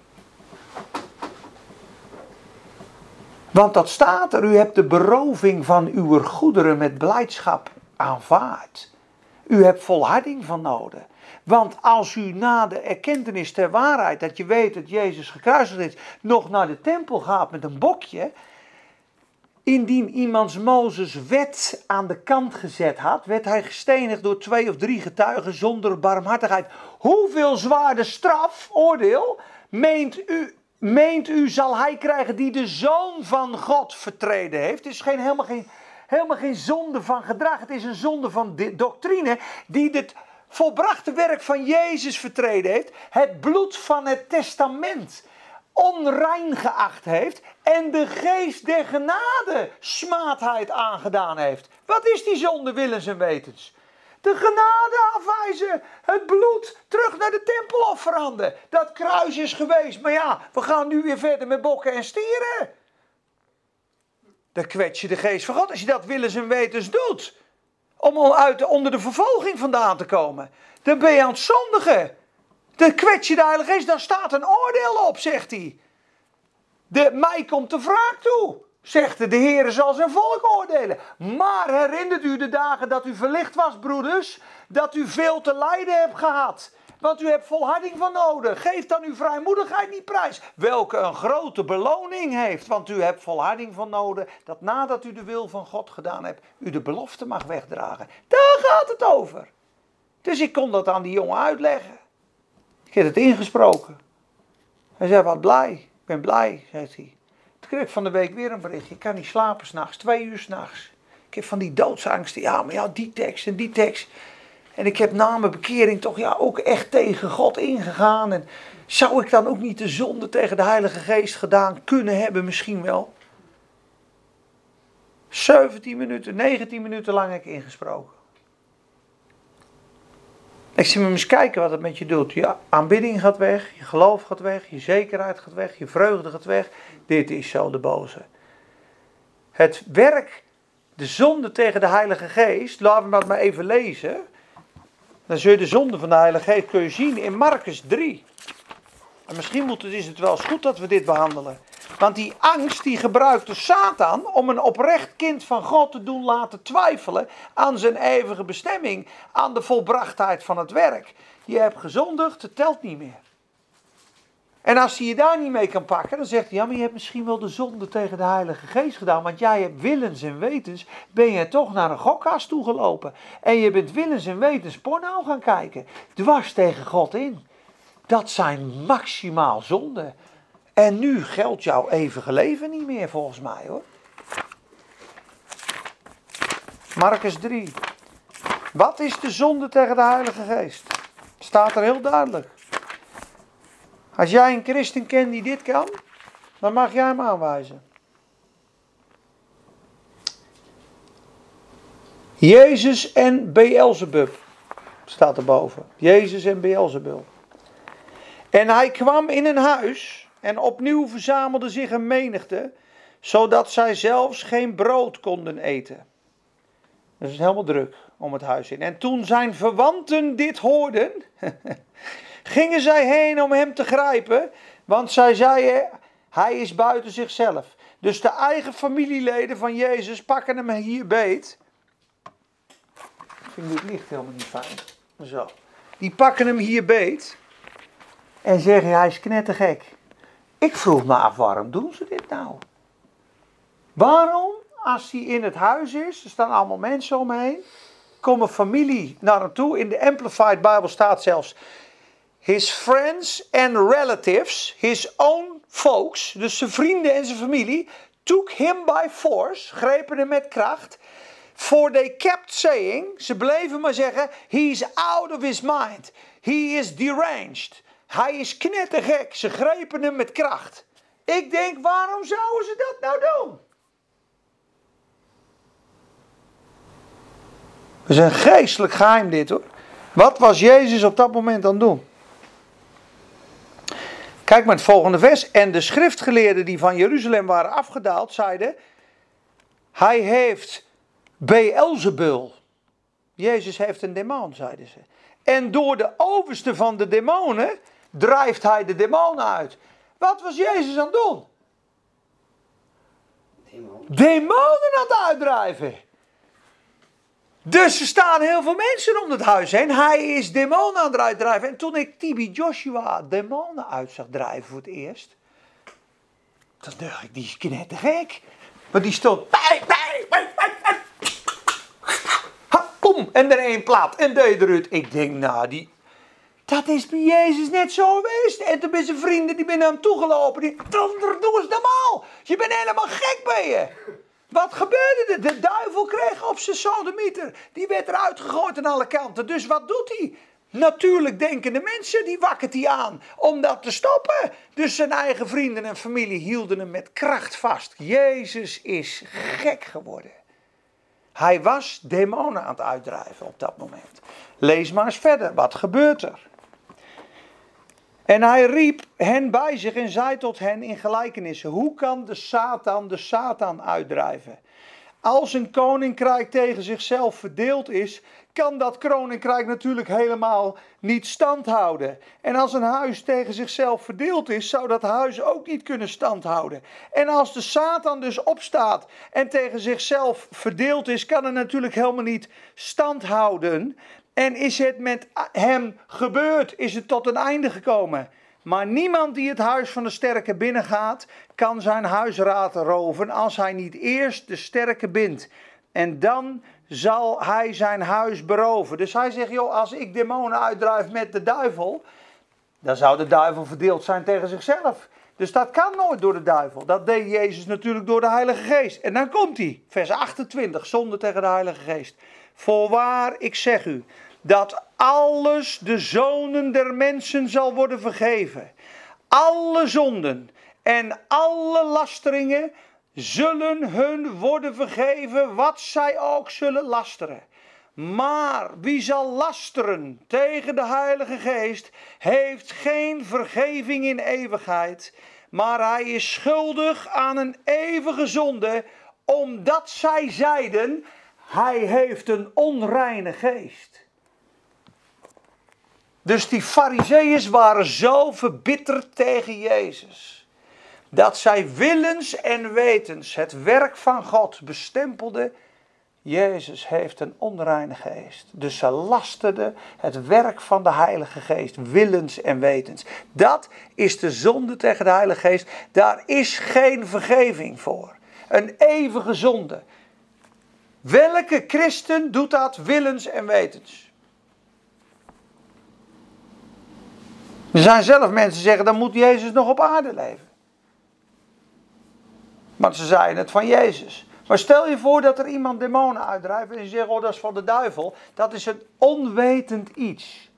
Want dat staat er, u hebt de beroving van uw goederen met blijdschap aanvaard. U hebt volharding van nodig. Want als u na de erkentenis ter waarheid, dat je weet dat Jezus gekruisigd is, nog naar de tempel gaat met een bokje, Indien iemands Mozes wet aan de kant gezet had, werd hij gestenigd door twee of drie getuigen zonder barmhartigheid. Hoeveel zwaarder straf, oordeel, meent u, meent u zal hij krijgen die de zoon van God vertreden heeft? Het is geen, helemaal, geen, helemaal geen zonde van gedrag, het is een zonde van doctrine die het volbrachte werk van Jezus vertreden heeft. Het bloed van het testament onrein geacht heeft en de geest der genade smaadheid aangedaan heeft. Wat is die zonde willens en wetens? De genade afwijzen, het bloed terug naar de tempelofferanden. Dat kruis is geweest, maar ja, we gaan nu weer verder met bokken en stieren. Dan kwets je de geest van God als je dat willens en wetens doet. Om uit, onder de vervolging vandaan te komen. Dan ben je aan het zondigen. Dan kwets je de Heilige Geest, daar staat een oordeel op, zegt hij. De, mij komt de wraak toe, zegt de, de Heer zal zijn volk oordelen. Maar herinnert u de dagen dat u verlicht was, broeders, dat u veel te lijden hebt gehad. Want u hebt volharding van nodig. Geef dan uw vrijmoedigheid niet prijs. Welke een grote beloning heeft. Want u hebt volharding van nodig. Dat nadat u de wil van God gedaan hebt, u de belofte mag wegdragen. Daar gaat het over. Dus ik kon dat aan die jongen uitleggen. Ik heb het ingesproken. Hij zei, wat blij. Ik ben blij, zegt hij. Toen kreeg ik van de week weer een berichtje. Ik kan niet slapen s'nachts, twee uur s'nachts. Ik heb van die doodsangsten. Ja, maar ja, die tekst en die tekst. En ik heb na mijn bekering toch ja, ook echt tegen God ingegaan. En zou ik dan ook niet de zonde tegen de Heilige Geest gedaan kunnen hebben? Misschien wel. 17 minuten, 19 minuten lang heb ik ingesproken. Ik zie me eens kijken wat het met je doet. Je aanbidding gaat weg, je geloof gaat weg, je zekerheid gaat weg, je vreugde gaat weg. Dit is zo de boze. Het werk, de zonde tegen de Heilige Geest, laten we dat maar even lezen. Dan zul je de zonde van de Heilige Geest kun zien in Marcus 3. En misschien moet het, is het wel eens goed dat we dit behandelen. Want die angst die gebruikte Satan om een oprecht kind van God te doen laten twijfelen aan zijn eeuwige bestemming, aan de volbrachtheid van het werk. Je hebt gezondigd, het telt niet meer. En als hij je daar niet mee kan pakken, dan zegt hij, ja, maar je hebt misschien wel de zonde tegen de Heilige Geest gedaan, want jij hebt willens en wetens, ben je toch naar een gokkast toegelopen. En je bent willens en wetens porno gaan kijken, dwars tegen God in. Dat zijn maximaal zonden. En nu geldt jouw eeuwige leven niet meer volgens mij hoor. Marcus 3. Wat is de zonde tegen de Heilige Geest? Staat er heel duidelijk. Als jij een christen kent die dit kan, dan mag jij hem aanwijzen. Jezus en Beelzebub staat erboven. Jezus en Beelzebub. En hij kwam in een huis en opnieuw verzamelde zich een menigte, zodat zij zelfs geen brood konden eten. Dat is helemaal druk om het huis in. En toen zijn verwanten dit hoorden, *laughs* gingen zij heen om hem te grijpen, want zij zeiden, hij is buiten zichzelf. Dus de eigen familieleden van Jezus pakken hem hier beet vind dit licht helemaal niet fijn. Zo. Die pakken hem hier beet. En zeggen, hij is knettergek. Ik vroeg me af, waarom doen ze dit nou? Waarom, als hij in het huis is, er staan allemaal mensen omheen, komen familie naar hem toe. In de Amplified Bible staat zelfs, his friends and relatives, his own folks, dus zijn vrienden en zijn familie, took him by force, grepen hem met kracht. For they kept saying, ze bleven maar zeggen, he is out of his mind. He is deranged. Hij is knettergek. Ze grepen hem met kracht. Ik denk, waarom zouden ze dat nou doen? Het is een geestelijk geheim dit hoor. Wat was Jezus op dat moment aan het doen? Kijk maar het volgende vers. En de schriftgeleerden die van Jeruzalem waren afgedaald, zeiden: Hij heeft Beelzebul. Jezus heeft een demon, zeiden ze. En door de overste van de demonen drijft hij de demonen uit. Wat was Jezus aan het doen? Demon. Demonen aan het uitdrijven. Dus er staan heel veel mensen om het huis heen. Hij is demonen aan het uitdrijven. En toen ik Tibi Joshua demonen uit zag drijven voor het eerst. Dan dacht ik, die is knettergek. Maar die stond... bij, bij, bij, en er één plaat. En deed eruit. Ik denk, nou, die... Dat is bij Jezus net zo geweest. En toen zijn vrienden die binnen hem toegelopen. Die, doe eens normaal. Je bent helemaal gek ben je. Wat gebeurde er? De duivel kreeg op zijn sodemieter. Die werd eruit gegooid aan alle kanten. Dus wat doet hij? Natuurlijk denkende mensen, die wakkert hij aan om dat te stoppen. Dus zijn eigen vrienden en familie hielden hem met kracht vast. Jezus is gek geworden. Hij was demonen aan het uitdrijven op dat moment. Lees maar eens verder, wat gebeurt er? En hij riep hen bij zich en zei tot hen in gelijkenissen: Hoe kan de Satan de Satan uitdrijven? Als een koninkrijk tegen zichzelf verdeeld is, kan dat koninkrijk natuurlijk helemaal niet standhouden. En als een huis tegen zichzelf verdeeld is, zou dat huis ook niet kunnen standhouden. En als de Satan dus opstaat en tegen zichzelf verdeeld is, kan het natuurlijk helemaal niet standhouden. En is het met hem gebeurd? Is het tot een einde gekomen? Maar niemand die het huis van de sterke binnengaat, kan zijn huisraad roven als hij niet eerst de sterke bindt. En dan zal hij zijn huis beroven. Dus hij zegt, joh, als ik demonen uitdrijf met de duivel, dan zou de duivel verdeeld zijn tegen zichzelf. Dus dat kan nooit door de duivel. Dat deed Jezus natuurlijk door de Heilige Geest. En dan komt hij, vers 28, zonde tegen de Heilige Geest. Voorwaar, ik zeg u, dat alles de zonen der mensen zal worden vergeven. Alle zonden en alle lasteringen zullen hun worden vergeven, wat zij ook zullen lasteren. Maar wie zal lasteren tegen de Heilige Geest, heeft geen vergeving in eeuwigheid, maar hij is schuldig aan een eeuwige zonde, omdat zij zeiden, hij heeft een onreine geest. Dus die fariseeërs waren zo verbitterd tegen Jezus. Dat zij willens en wetens het werk van God bestempelden. Jezus heeft een onreine geest. Dus ze lasterden het werk van de Heilige Geest, willens en wetens. Dat is de zonde tegen de Heilige Geest. Daar is geen vergeving voor. Een eeuwige zonde. Welke christen doet dat willens en wetens? Er zijn zelf mensen die zeggen, dan moet Jezus nog op aarde leven. Want ze zeiden het van Jezus. Maar stel je voor dat er iemand demonen uitdrijft en je zegt, oh dat is van de duivel. Dat is een onwetend iets.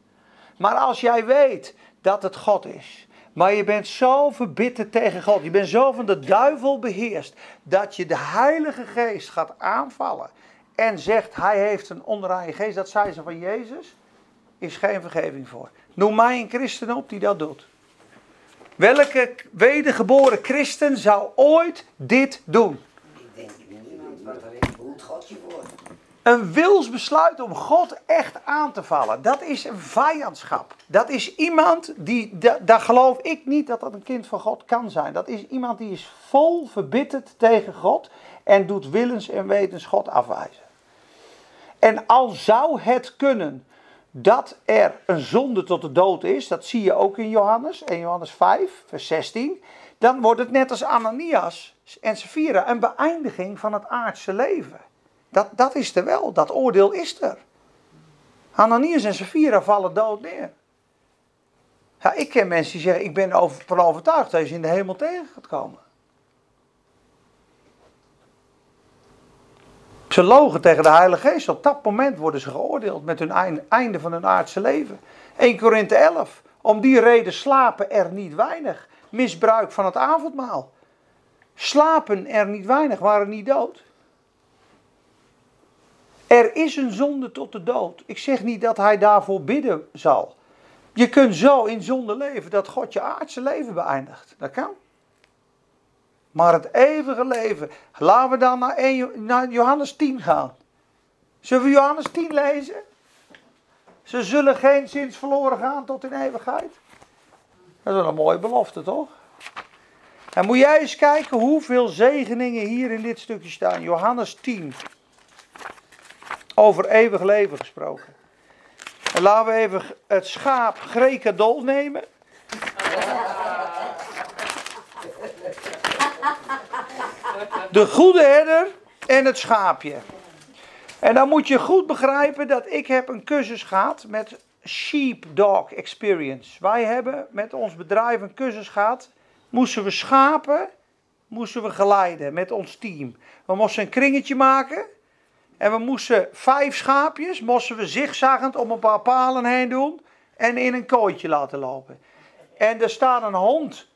Maar als jij weet dat het God is, maar je bent zo verbitterd tegen God, je bent zo van de duivel beheerst, dat je de Heilige Geest gaat aanvallen en zegt, hij heeft een onreine geest, dat zei ze van Jezus, is geen vergeving voor. Noem mij een christen op die dat doet. Welke wedergeboren christen zou ooit dit doen? Ik denk niemand wat erin behoedt God je voor. Een wilsbesluit om God echt aan te vallen. Dat is een vijandschap. Dat is iemand die, da- daar geloof ik niet dat dat een kind van God kan zijn. Dat is iemand die is vol verbitterd tegen God en doet willens en wetens God afwijzen. En al zou het kunnen dat er een zonde tot de dood is, dat zie je ook in Johannes, 1 Johannes 5, vers 16, dan wordt het net als Ananias en Sapphira een beëindiging van het aardse leven. Dat, dat is er wel, dat oordeel is er. Ananias en Sapphira vallen dood neer. Ja, ik ken mensen die zeggen, ik ben ervan overtuigd dat je ze in de hemel tegen gaat komen. Ze logen tegen de Heilige Geest. Op dat moment worden ze geoordeeld met hun einde van hun aardse leven. 1 Korinthe 11. Om die reden slapen er niet weinig. Misbruik van het avondmaal. Slapen er niet weinig, waren niet dood. Er is een zonde tot de dood. Ik zeg niet dat hij daarvoor bidden zal. Je kunt zo in zonde leven dat God je aardse leven beëindigt. Dat kan. Maar het eeuwige leven. Laten we dan naar, 1, naar Johannes 10 gaan. Zullen we Johannes 10 lezen? Ze zullen geen zins verloren gaan tot in eeuwigheid. Dat is wel een mooie belofte, toch? En moet jij eens kijken hoeveel zegeningen hier in dit stukje staan. Johannes 10. Over eeuwig leven gesproken. En laten we even het schaap Grekadol nemen. De goede herder en het schaapje. En dan moet je goed begrijpen dat ik heb een cursus gehad met Sheepdog Experience. Wij hebben met ons bedrijf een cursus gehad. Moesten we schapen, moesten we geleiden met ons team. We moesten een kringetje maken. En we moesten vijf schaapjes, moesten we zigzaggend om een paar palen heen doen. En in een kooitje laten lopen. En er staat een hond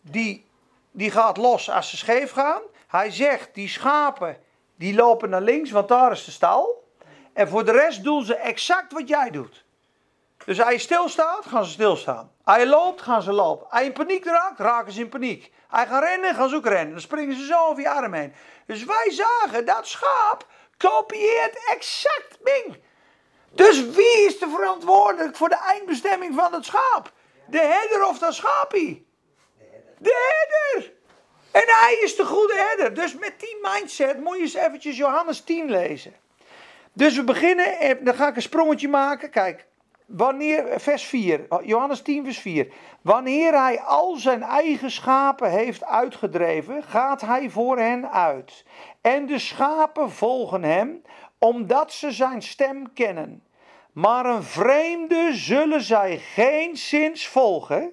die, die gaat los als ze scheef gaan. Hij zegt, die schapen die lopen naar links, want daar is de stal. En voor de rest doen ze exact wat jij doet. Dus hij stilstaat, gaan ze stilstaan. Hij loopt, gaan ze lopen. Hij in paniek raakt, raken ze in paniek. Hij gaat rennen, gaan ze ook rennen. Dan springen ze zo over je arm heen. Dus wij zagen dat schaap kopieert exact Bing. Dus wie is de verantwoordelijk voor de eindbestemming van het schaap? De herder of dat schapie? De herder. En hij is de goede herder. Dus met die mindset moet je eens eventjes Johannes 10 lezen. Dus we beginnen, dan ga ik een sprongetje maken. Kijk, wanneer, vers 4, Johannes 10, vers 4. Wanneer hij al zijn eigen schapen heeft uitgedreven, gaat hij voor hen uit. En de schapen volgen hem, omdat ze zijn stem kennen. Maar een vreemde zullen zij geen zins volgen.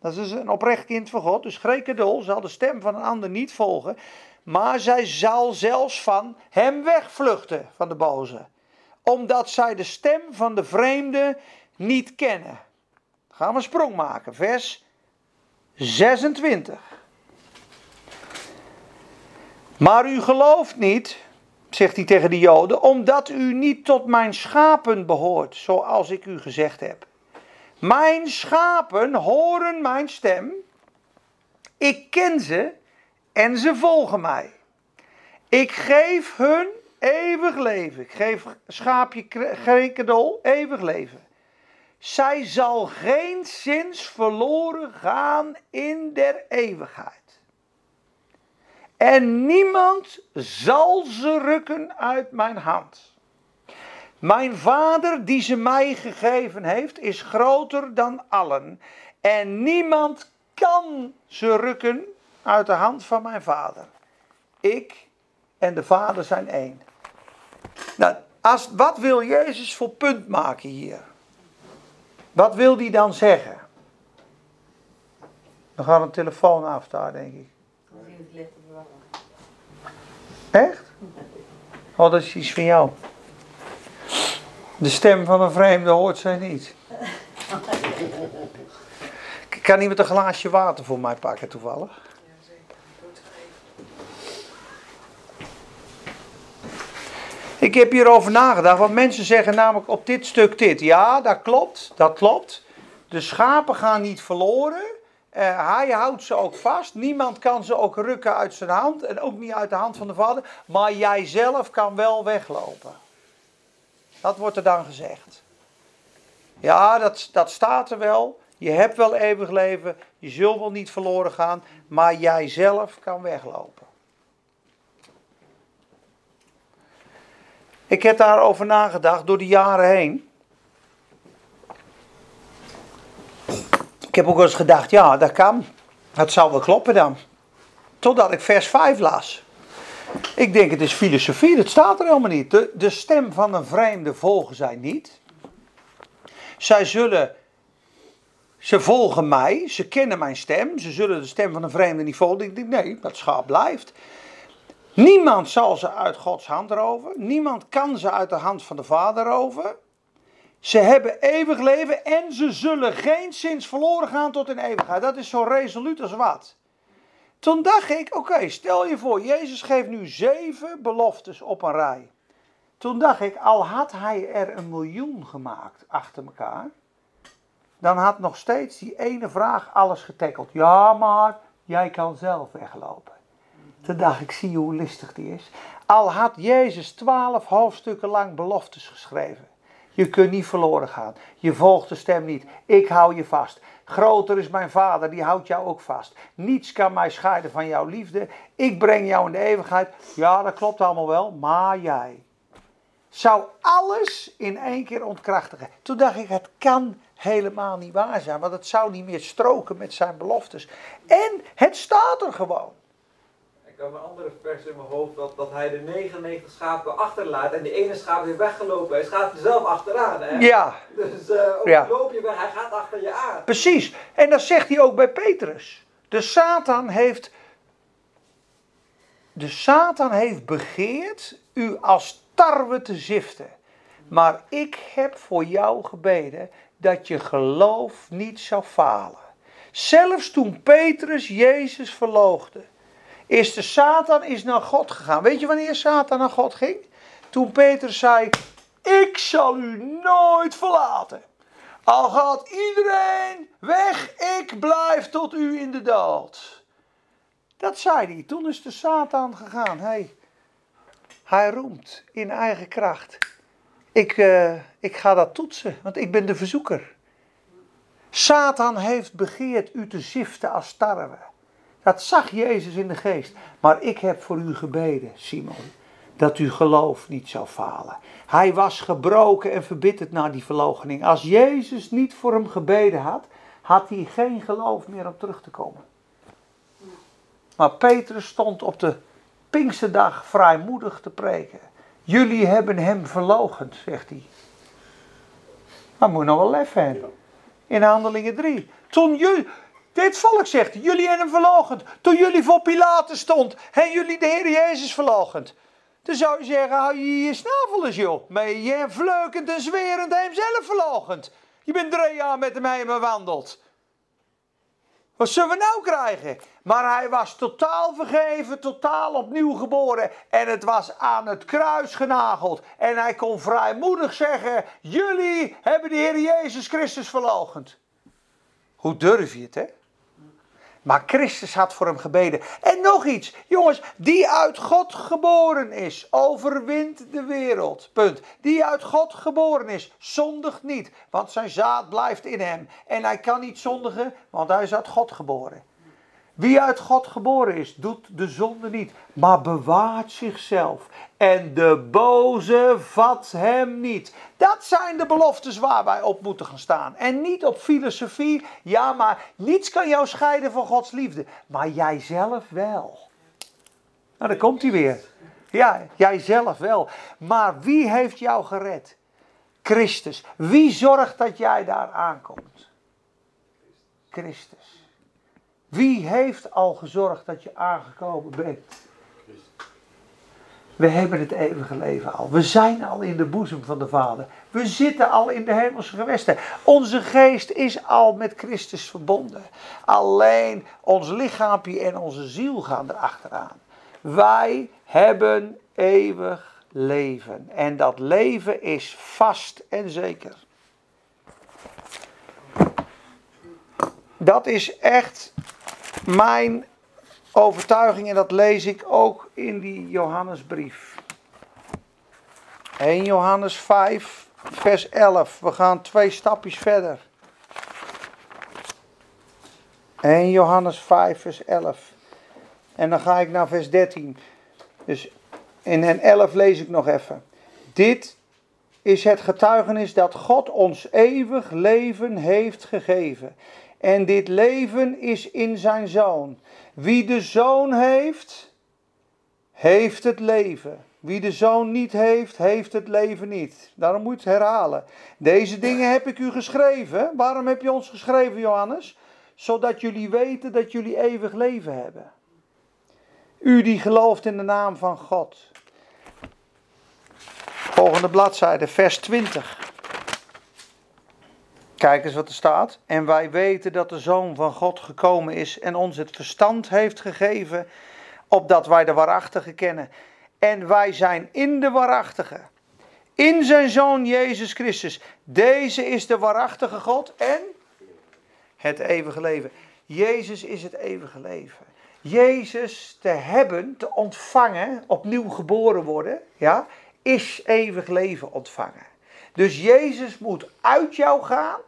Dat is een oprecht kind van God. Dus Grekedol zal de stem van een ander niet volgen. Maar zij zal zelfs van hem wegvluchten, van de boze. Omdat zij de stem van de vreemde niet kennen. gaan we een sprong maken. Vers 26. Maar u gelooft niet, zegt hij tegen de Joden, omdat u niet tot mijn schapen behoort, zoals ik u gezegd heb. Mijn schapen horen mijn stem. Ik ken ze en ze volgen mij. Ik geef hun eeuwig leven. Ik geef schaapje Grekedol eeuwig leven. Zij zal geen zins verloren gaan in der eeuwigheid. En niemand zal ze rukken uit mijn hand. Mijn vader die ze mij gegeven heeft, is groter dan allen. En niemand kan ze rukken uit de hand van mijn vader. Ik en de vader zijn één. Nou, als, wat wil Jezus voor punt maken hier? Wat wil hij dan zeggen? Dan gaat een telefoon af daar, denk ik. Echt? Oh, dat is iets van jou. De stem van een vreemde hoort zij niet. Kan iemand een glaasje water voor mij pakken toevallig? Ik heb hierover nagedacht, want mensen zeggen namelijk op dit stuk dit. Ja, dat klopt, dat klopt. De schapen gaan niet verloren. Uh, hij houdt ze ook vast. Niemand kan ze ook rukken uit zijn hand. En ook niet uit de hand van de vader. Maar jij zelf kan wel weglopen. Dat wordt er dan gezegd. Ja, dat, dat staat er wel. Je hebt wel eeuwig leven. Je zult wel niet verloren gaan. Maar jij zelf kan weglopen. Ik heb daarover nagedacht door de jaren heen. Ik heb ook eens gedacht, ja, dat kan. Dat zou wel kloppen dan. Totdat ik vers 5 las. Ik denk, het is filosofie, dat staat er helemaal niet. De, de stem van een vreemde volgen zij niet. Zij zullen, ze volgen mij, ze kennen mijn stem. Ze zullen de stem van een vreemde niet volgen. Ik denk, nee, dat schaap blijft. Niemand zal ze uit Gods hand roven. Niemand kan ze uit de hand van de Vader roven. Ze hebben eeuwig leven en ze zullen geen zins verloren gaan tot in eeuwigheid. Dat is zo resoluut als wat. Toen dacht ik, oké, stel je voor, Jezus geeft nu zeven beloftes op een rij. Toen dacht ik, al had hij er een miljoen gemaakt achter elkaar, dan had nog steeds die ene vraag alles getekeld. Ja, maar jij kan zelf weglopen. Toen dacht ik, zie je hoe listig die is. Al had Jezus twaalf hoofdstukken lang beloftes geschreven. Je kunt niet verloren gaan. Je volgt de stem niet. Ik hou je vast. Groter is mijn vader, die houdt jou ook vast. Niets kan mij scheiden van jouw liefde. Ik breng jou in de eeuwigheid. Ja, dat klopt allemaal wel, maar jij. Zou alles in één keer ontkrachtigen. Toen dacht ik, het kan helemaal niet waar zijn, want het zou niet meer stroken met zijn beloftes. En het staat er gewoon. Ik heb een andere vers in mijn hoofd dat, dat hij de 99 schapen achterlaat en die ene schaap weer weggelopen is. Gaat hij zelf achteraan, hè? Ja, Dus uh, ook Ja. loop je weg, hij gaat achter je aan. precies. En dat zegt hij ook bij Petrus. De Satan heeft. De Satan heeft begeerd u als tarwe te ziften. Maar ik heb voor jou gebeden dat je geloof niet zou falen. Zelfs toen Petrus Jezus verloogde, is de Satan is naar God gegaan. Weet je wanneer Satan naar God ging? Toen Petrus zei: Ik zal u nooit verlaten. Al gaat iedereen weg, ik blijf tot u in de dood. Dat zei hij. Toen is de Satan gegaan. Hey, hij roemt in eigen kracht. Ik, eh, ik ga dat toetsen, want ik ben de verzoeker. Satan heeft begeerd u te ziften als tarwe. Dat zag Jezus in de geest. Maar ik heb voor u gebeden, Simon, dat uw geloof niet zou falen. Hij was gebroken en verbitterd na die verloochening. Als Jezus niet voor hem gebeden had, had hij geen geloof meer om terug te komen. Maar Petrus stond op de Pinksterdag vrijmoedig te preken. Jullie hebben hem verloochend, zegt hij. Maar moet nog wel lef hebben. In Handelingen 3. Toen jullie, dit volk zegt, jullie hebben hem verloochend. Toen jullie voor Pilatus stond, en jullie de Heer Jezus verloochend. Dan zou je zeggen, hou je je snavel eens joh. Maar je vleukend en zwerend hem zelf verloochend. Je bent drie jaar met hem heen wandeld. Wat zullen we nou krijgen? Maar hij was totaal vergeven, totaal opnieuw geboren. En het was aan het kruis genageld. En hij kon vrijmoedig zeggen: Jullie hebben de Heer Jezus Christus verloochend. Hoe durf je het, hè? Maar Christus had voor hem gebeden. En nog iets, jongens, die uit God geboren is, overwint de wereld. Punt. Die uit God geboren is, zondigt niet, want zijn zaad blijft in hem. En hij kan niet zondigen, want hij is uit God geboren. Wie uit God geboren is, doet de zonde niet, maar bewaart zichzelf. En de boze vat hem niet. Dat zijn de beloftes waar wij op moeten gaan staan. En niet op filosofie. Ja, maar niets kan jou scheiden van Gods liefde. Maar jijzelf wel. Nou, daar komt hij weer. Ja, jijzelf wel. Maar wie heeft jou gered? Christus. Wie zorgt dat jij daar aankomt? Christus. Wie heeft al gezorgd dat je aangekomen bent? We hebben het eeuwige leven al. We zijn al in de boezem van de Vader. We zitten al in de hemelse gewesten. Onze geest is al met Christus verbonden. Alleen ons lichaampje en onze ziel gaan erachteraan. Wij hebben eeuwig leven. En dat leven is vast en zeker. Dat is echt mijn overtuiging en dat lees ik ook in die Johannesbrief. 1 Johannes 5, vers 11. We gaan twee stapjes verder. 1 Johannes 5, vers 11. En dan ga ik naar vers 13. Dus in en 11 lees ik nog even. Dit is het getuigenis dat God ons eeuwig leven heeft gegeven. En dit leven is in zijn zoon. Wie de zoon heeft, heeft het leven. Wie de zoon niet heeft, heeft het leven niet. Daarom moet je het herhalen. Deze dingen heb ik u geschreven. Waarom heb je ons geschreven, Johannes? Zodat jullie weten dat jullie eeuwig leven hebben. U die gelooft in de naam van God. Volgende bladzijde, vers 20. Kijk eens wat er staat. En wij weten dat de Zoon van God gekomen is en ons het verstand heeft gegeven, opdat wij de waarachtige kennen. En wij zijn in de waarachtige. In zijn Zoon Jezus Christus. Deze is de waarachtige God en het eeuwige leven. Jezus is het eeuwige leven. Jezus te hebben, te ontvangen, opnieuw geboren worden, ja, is eeuwig leven ontvangen. Dus Jezus moet uit jou gaan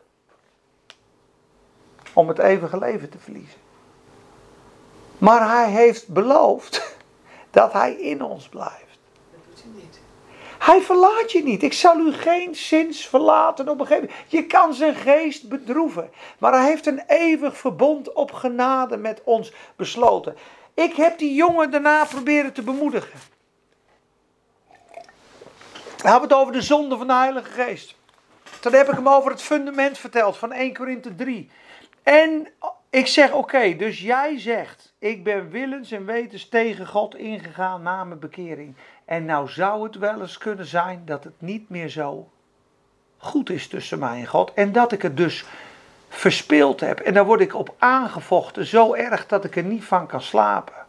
om het eeuwige leven te verliezen. Maar hij heeft beloofd *laughs* dat hij in ons blijft. Dat doet hij niet. Hij verlaat je niet. Ik zal u geen zins verlaten op een gegeven moment. Je kan zijn geest bedroeven. Maar hij heeft een eeuwig verbond op genade met ons besloten. Ik heb die jongen daarna proberen te bemoedigen. We hebben het over de zonde van de Heilige Geest. Toen heb ik hem over het fundament verteld van 1 Korinthe 3. En ik zeg oké, dus jij zegt, ik ben willens en wetens tegen God ingegaan na mijn bekering. En nou zou het wel eens kunnen zijn dat het niet meer zo goed is tussen mij en God. En dat ik het dus verspeeld heb. En daar word ik op aangevochten, zo erg dat ik er niet van kan slapen.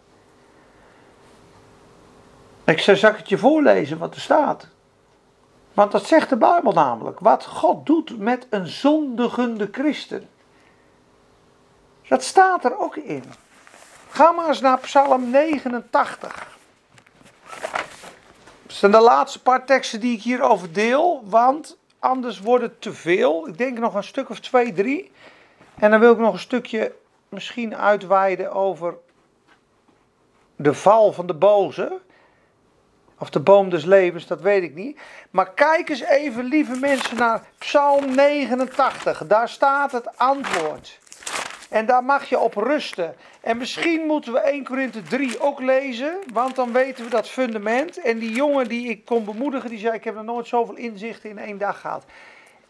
Ik zei, zal ik het je voorlezen wat er staat? Want dat zegt de Bijbel namelijk. Wat God doet met een zondigende christen. Dat staat er ook in. Ga maar eens naar Psalm 89. Dat zijn de laatste paar teksten die ik hierover deel, want anders wordt het te veel. Ik denk nog een stuk of twee, drie. En dan wil ik nog een stukje misschien uitweiden over de val van de boze. Of de boom des levens, dat weet ik niet. Maar kijk eens even, lieve mensen, naar Psalm 89. Daar staat het antwoord. En daar mag je op rusten. En misschien moeten we 1 Korinthe 3 ook lezen, want dan weten we dat fundament. En die jongen die ik kon bemoedigen, die zei: Ik heb nog nooit zoveel inzichten in één dag gehad.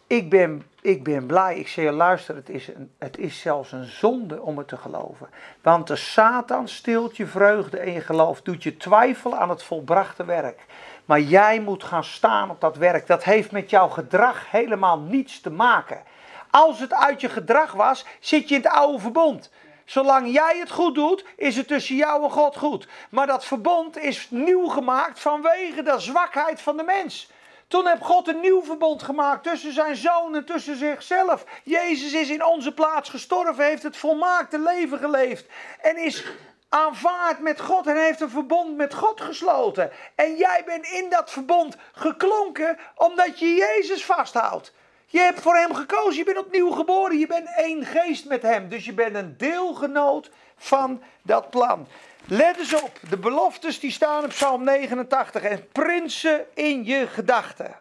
Ik ben, ik ben blij. Ik je, luister, het is, een, het is zelfs een zonde om het te geloven. Want de Satan stilt je vreugde en je geloof, doet je twijfelen aan het volbrachte werk. Maar jij moet gaan staan op dat werk. Dat heeft met jouw gedrag helemaal niets te maken. Als het uit je gedrag was, zit je in het oude verbond. Zolang jij het goed doet, is het tussen jou en God goed. Maar dat verbond is nieuw gemaakt vanwege de zwakheid van de mens. Toen heeft God een nieuw verbond gemaakt tussen zijn zoon en tussen zichzelf. Jezus is in onze plaats gestorven, heeft het volmaakte leven geleefd. En is aanvaard met God en heeft een verbond met God gesloten. En jij bent in dat verbond geklonken omdat je Jezus vasthoudt. Je hebt voor hem gekozen, je bent opnieuw geboren, je bent één geest met hem. Dus je bent een deelgenoot van dat plan. Let eens op, de beloftes die staan op Psalm 89 en prinsen in je gedachten.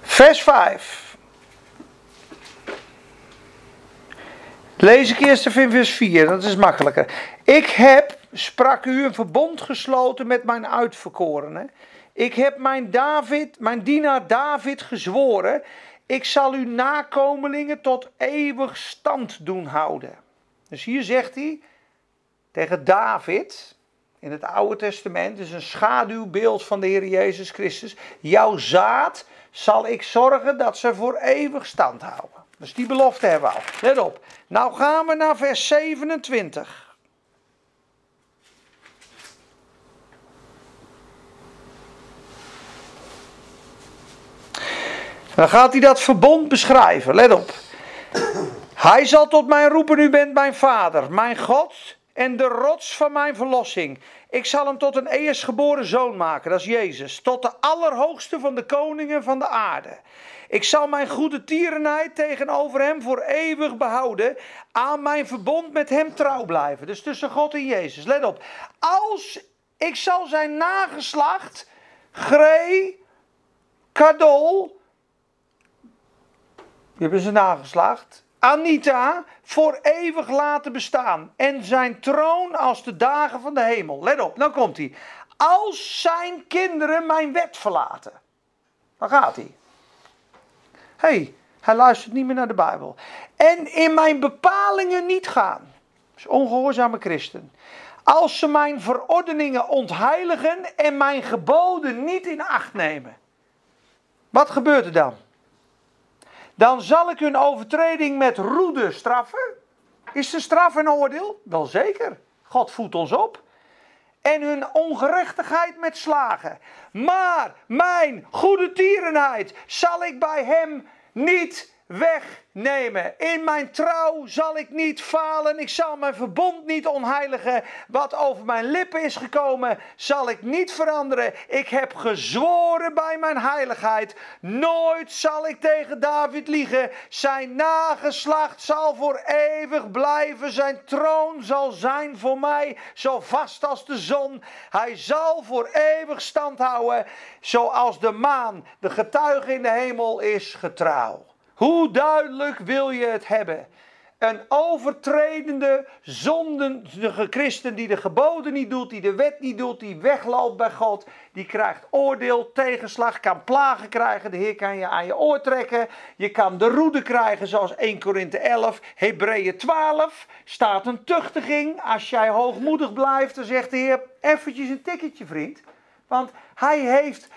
Vers 5. Lees ik eerst vers 4, dat is makkelijker. Ik heb, sprak u, een verbond gesloten met mijn uitverkorenen. Ik heb mijn, David, mijn dienaar David gezworen. Ik zal uw nakomelingen tot eeuwig stand doen houden. Dus hier zegt hij tegen David in het Oude Testament, is een schaduwbeeld van de Heer Jezus Christus. Jouw zaad zal ik zorgen dat ze voor eeuwig stand houden. Dus die belofte hebben we al. Let op. Nou gaan we naar vers 27. Dan gaat hij dat verbond beschrijven. Let op. Hij zal tot mij roepen, u bent mijn vader, mijn God. en de rots van mijn verlossing. Ik zal hem tot een eerstgeboren zoon maken, dat is Jezus, tot de allerhoogste van de koningen van de aarde. Ik zal mijn goede tierenheid tegenover hem voor eeuwig behouden, aan mijn verbond met hem trouw blijven. Dus tussen God en Jezus. Let op. Als ik zal zijn nageslacht, Gree, Kadol, die hebben ze nageslacht, Anita voor eeuwig laten bestaan en zijn troon als de dagen van de hemel. Let op, nou komt hij. Als zijn kinderen mijn wet verlaten. Dan gaat hij. Hey, hij luistert niet meer naar de Bijbel. En in mijn bepalingen niet gaan. Is ongehoorzame christen. Als ze mijn verordeningen ontheiligen en mijn geboden niet in acht nemen. Wat gebeurt er dan? Dan zal ik hun overtreding met roede straffen. Is de straf een oordeel? Wel zeker. God voedt ons op. En hun ongerechtigheid met slagen. Maar mijn goede tierenheid zal ik bij hem niet wegnemen. In mijn trouw zal ik niet falen. Ik zal mijn verbond niet onheiligen. Wat over mijn lippen is gekomen, zal ik niet veranderen. Ik heb gezworen bij mijn heiligheid. Nooit zal ik tegen David liegen. Zijn nageslacht zal voor eeuwig blijven. Zijn troon zal zijn voor mij zo vast als de zon. Hij zal voor eeuwig stand houden. Zoals de maan, de getuige in de hemel, is getrouw. Hoe duidelijk wil je het hebben? Een overtredende, zondige christen die de geboden niet doet, die de wet niet doet, die wegloopt bij God, die krijgt oordeel, tegenslag, kan plagen krijgen. De Heer kan je aan je oor trekken. Je kan de roede krijgen zoals 1 Korinthe 11, Hebreeën 12. Staat een tuchtiging. Als jij hoogmoedig blijft, dan zegt de Heer eventjes een tikketje vriend. Want hij heeft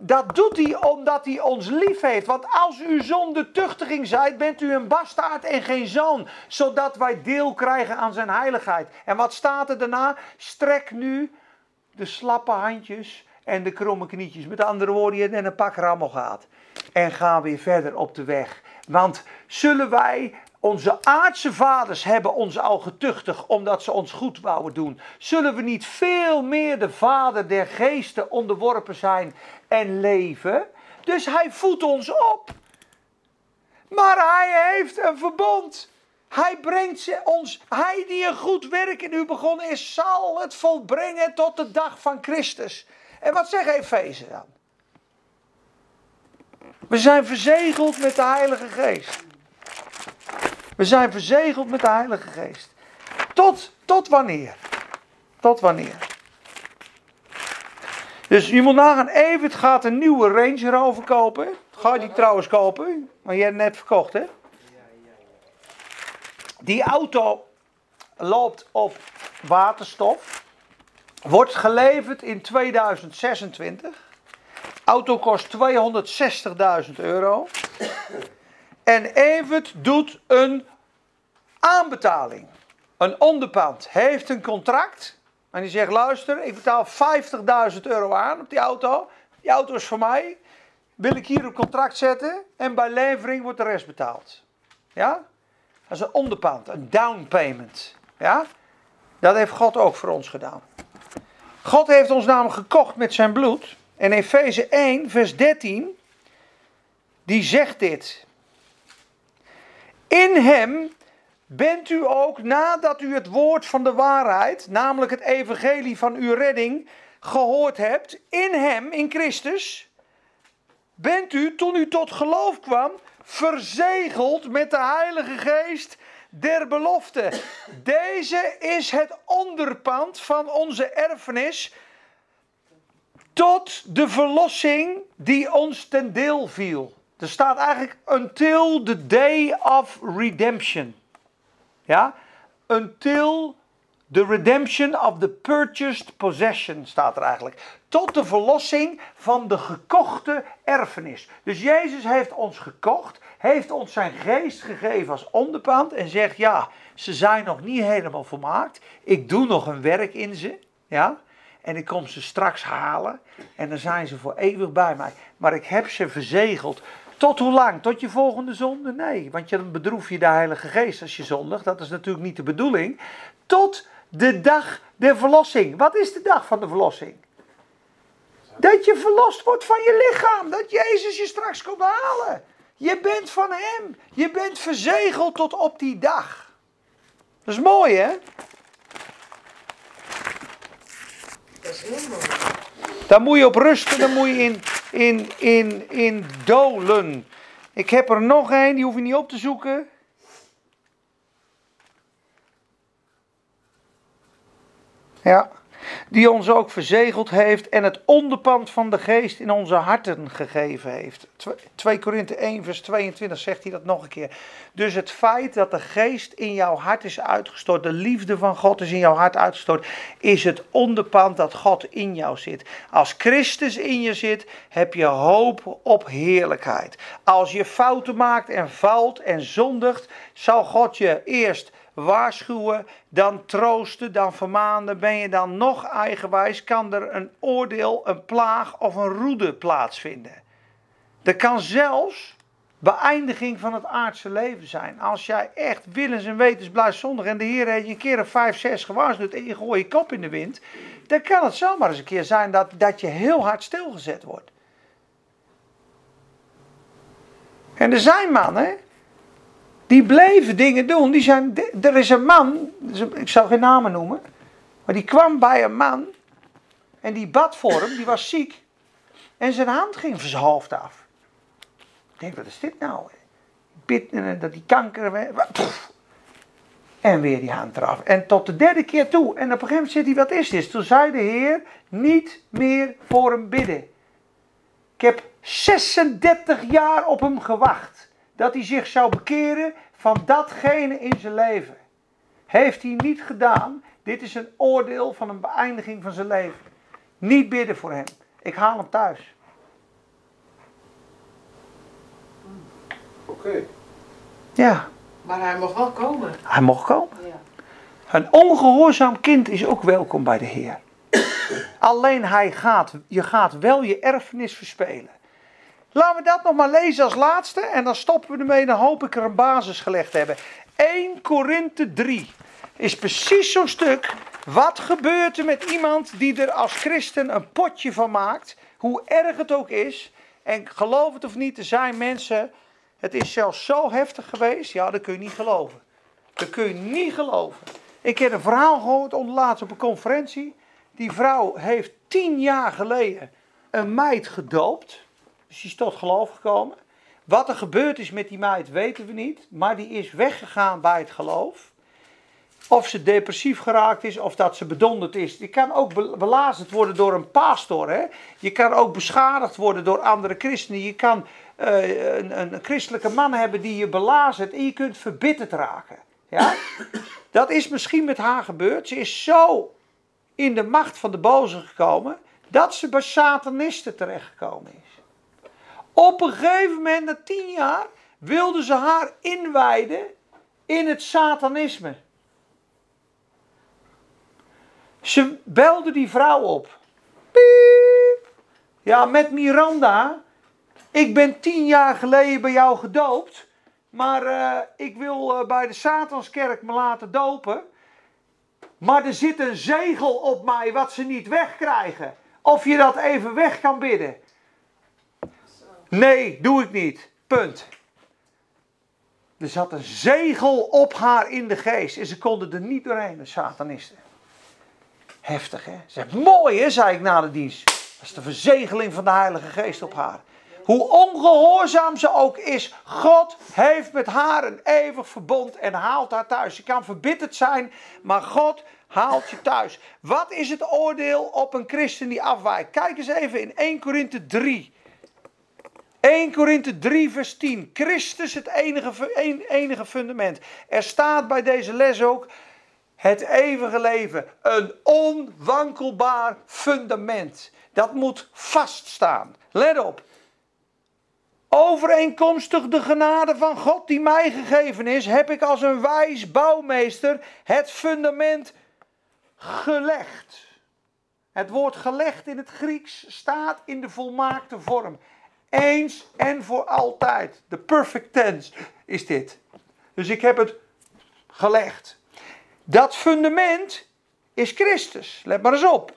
dat doet hij omdat hij ons lief heeft. Want als u zonder tuchtiging zijt, bent u een bastaard en geen zoon. Zodat wij deel krijgen aan zijn heiligheid. En wat staat er daarna? Strek nu de slappe handjes en de kromme knietjes. Met andere woorden, je en een pak rammel gaat. En ga weer verder op de weg. Want zullen wij onze aardse vaders hebben ons al getuchtigd omdat ze ons goed wouden doen. Zullen we niet veel meer de vader der geesten onderworpen zijn en leven? Dus hij voedt ons op. Maar hij heeft een verbond. Hij brengt ons, hij die een goed werk in u begonnen is, zal het volbrengen tot de dag van Christus. En wat zegt Efeze dan? We zijn verzegeld met de Heilige Geest. We zijn verzegeld met de Heilige Geest. Tot, tot wanneer? Tot wanneer? Dus je moet nagaan, Evert gaat een nieuwe Range Rover kopen. Ga je die trouwens kopen? Maar jij hebt net verkocht, hè? Die auto loopt op waterstof. Wordt geleverd in 2026. Auto kost 260.000 euro. En Evert doet een aanbetaling. Een onderpand heeft een contract. En die zegt: luister, ik betaal 50.000 euro aan op die auto. Die auto is voor mij. Wil ik hier een contract zetten. En bij levering wordt de rest betaald. Ja? Dat is een onderpand, een down payment. Ja? Dat heeft God ook voor ons gedaan. God heeft ons namelijk gekocht met zijn bloed. En Efeze 1, vers 13, die zegt dit. In hem bent u ook, nadat u het woord van de waarheid, namelijk het evangelie van uw redding, gehoord hebt, in hem, in Christus, bent u, toen u tot geloof kwam, verzegeld met de Heilige Geest der belofte. Deze is het onderpand van onze erfenis tot de verlossing die ons ten deel viel. Er staat eigenlijk until the day of redemption. Ja? Until the redemption of the purchased possession staat er eigenlijk. Tot de verlossing van de gekochte erfenis. Dus Jezus heeft ons gekocht, heeft ons zijn geest gegeven als onderpand en zegt ja, ze zijn nog niet helemaal volmaakt. Ik doe nog een werk in ze. Ja? En ik kom ze straks halen. En dan zijn ze voor eeuwig bij mij. Maar ik heb ze verzegeld tot hoe lang? Tot je volgende zonde? Nee, want dan bedroef je de Heilige Geest als je zondigt. Dat is natuurlijk niet de bedoeling. Tot De dag der verlossing. Wat is de dag van de verlossing? Dat je verlost wordt van je lichaam. Dat Jezus je straks komt halen. Je bent van Hem. Je bent verzegeld tot op die dag. Dat is mooi, hè? Dat is heel mooi. Daar moet je op rusten, daar moet je in, in, in, in dolen. Ik heb er nog één, die hoef je niet op te zoeken. Ja, die ons ook verzegeld heeft en het onderpand van de geest in onze harten gegeven heeft. 2 Korinthe 1 vers 22 zegt hij dat nog een keer. Dus het feit dat de geest in jouw hart is uitgestort, de liefde van God is in jouw hart uitgestort, is het onderpand dat God in jou zit. Als Christus in je zit, heb je hoop op heerlijkheid. Als je fouten maakt en valt en zondigt, zal God je eerst waarschuwen, dan troosten, dan vermanen. Ben je dan nog eigenwijs, kan er een oordeel, een plaag of een roede plaatsvinden. Er kan zelfs beëindiging van het aardse leven zijn. Als jij echt willens en wetens blijft zondigen en de Heer heeft je een keer of vijf, zes gewaarschuwd en je gooit je kop in de wind, dan kan het zomaar eens een keer zijn dat, dat je heel hard stilgezet wordt. En er zijn mannen die bleven dingen doen. Die zijn, er is een man, ik zal geen namen noemen, maar die kwam bij een man en die bad voor hem, die was ziek. En zijn hand ging van zijn hoofd af. Ik denk, wat is dit nou? Eh, dat die kanker. En weer die hand eraf. En tot de derde keer toe. En op een gegeven moment zit hij, wat is dit? Toen zei de Heer, niet meer voor hem bidden. Ik heb 36 jaar op hem gewacht dat hij zich zou bekeren van datgene in zijn leven. Heeft hij niet gedaan. Dit is een oordeel van een beëindiging van zijn leven. Niet bidden voor hem. Ik haal hem thuis. Oké. Ja, Maar hij mocht wel komen. hij mocht komen. Ja. Een ongehoorzaam kind is ook welkom bij de Heer. Alleen hij gaat, je gaat wel je erfenis verspelen. Laten we dat nog maar lezen als laatste en dan stoppen we ermee. Dan hoop ik er een basis gelegd hebben. 1 Korinthe 3 is precies zo'n stuk. Wat gebeurt er met iemand die er als christen een potje van maakt? Hoe erg het ook is. En geloof het of niet, er zijn mensen. Het is zelfs zo heftig geweest. Ja, dat kun je niet geloven. Dat kun je niet geloven. Ik heb een verhaal gehoord onderlaatst op een conferentie. Die vrouw heeft tien jaar geleden een meid gedoopt. Dus die is tot geloof gekomen. Wat er gebeurd is met die meid weten we niet. Maar die is weggegaan bij het geloof. Of ze depressief geraakt is of dat ze bedonderd is. Je kan ook be- belazerd worden door een pastor. Hè? Je kan ook beschadigd worden door andere christenen. Je kan eh, een, een christelijke man hebben die je belazert en je kunt verbitterd raken. Ja? Dat is misschien met haar gebeurd. Ze is zo in de macht van de boze gekomen dat ze bij satanisten terechtgekomen is. Op een gegeven moment, na tien jaar, wilden ze haar inwijden in het satanisme. Ze belde die vrouw op. Piep. Ja, met Miranda. Ik ben tien jaar geleden bij jou gedoopt. Maar eh, ik wil eh, bij de Satanskerk me laten dopen. Maar er zit een zegel op mij wat ze niet wegkrijgen. Of je dat even weg kan bidden. Nee, doe ik niet. Punt. Er zat een zegel op haar in de geest. En ze konden er niet doorheen, de satanisten. Heftig, hè? Zeg, mooi, hè, zei ik na de dienst. Dat is de verzegeling van de Heilige Geest op haar. Hoe ongehoorzaam ze ook is, God heeft met haar een eeuwig verbond en haalt haar thuis. Je kan verbitterd zijn, maar God haalt je thuis. Wat is het oordeel op een christen die afwijkt? Kijk eens even in 1 Korinthe 3. 1 Korinthe 3 vers 10. Christus het enige, enige fundament. Er staat bij deze les ook het eeuwige leven. Een onwankelbaar fundament. Dat moet vaststaan. Let op. Overeenkomstig de genade van God die mij gegeven is, heb ik als een wijs bouwmeester het fundament gelegd. Het woord gelegd in het Grieks staat in de volmaakte vorm. Eens en voor altijd. De perfect tense is dit. Dus ik heb het gelegd. Dat fundament is Christus. Let maar eens op.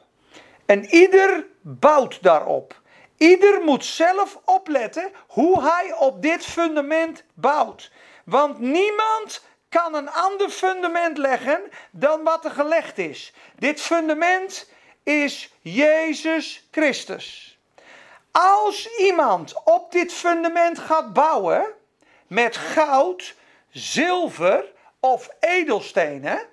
En ieder bouwt daarop. Ieder moet zelf opletten hoe hij op dit fundament bouwt. Want niemand kan een ander fundament leggen dan wat er gelegd is. Dit fundament is Jezus Christus. Als iemand op dit fundament gaat bouwen met goud, zilver of edelstenen,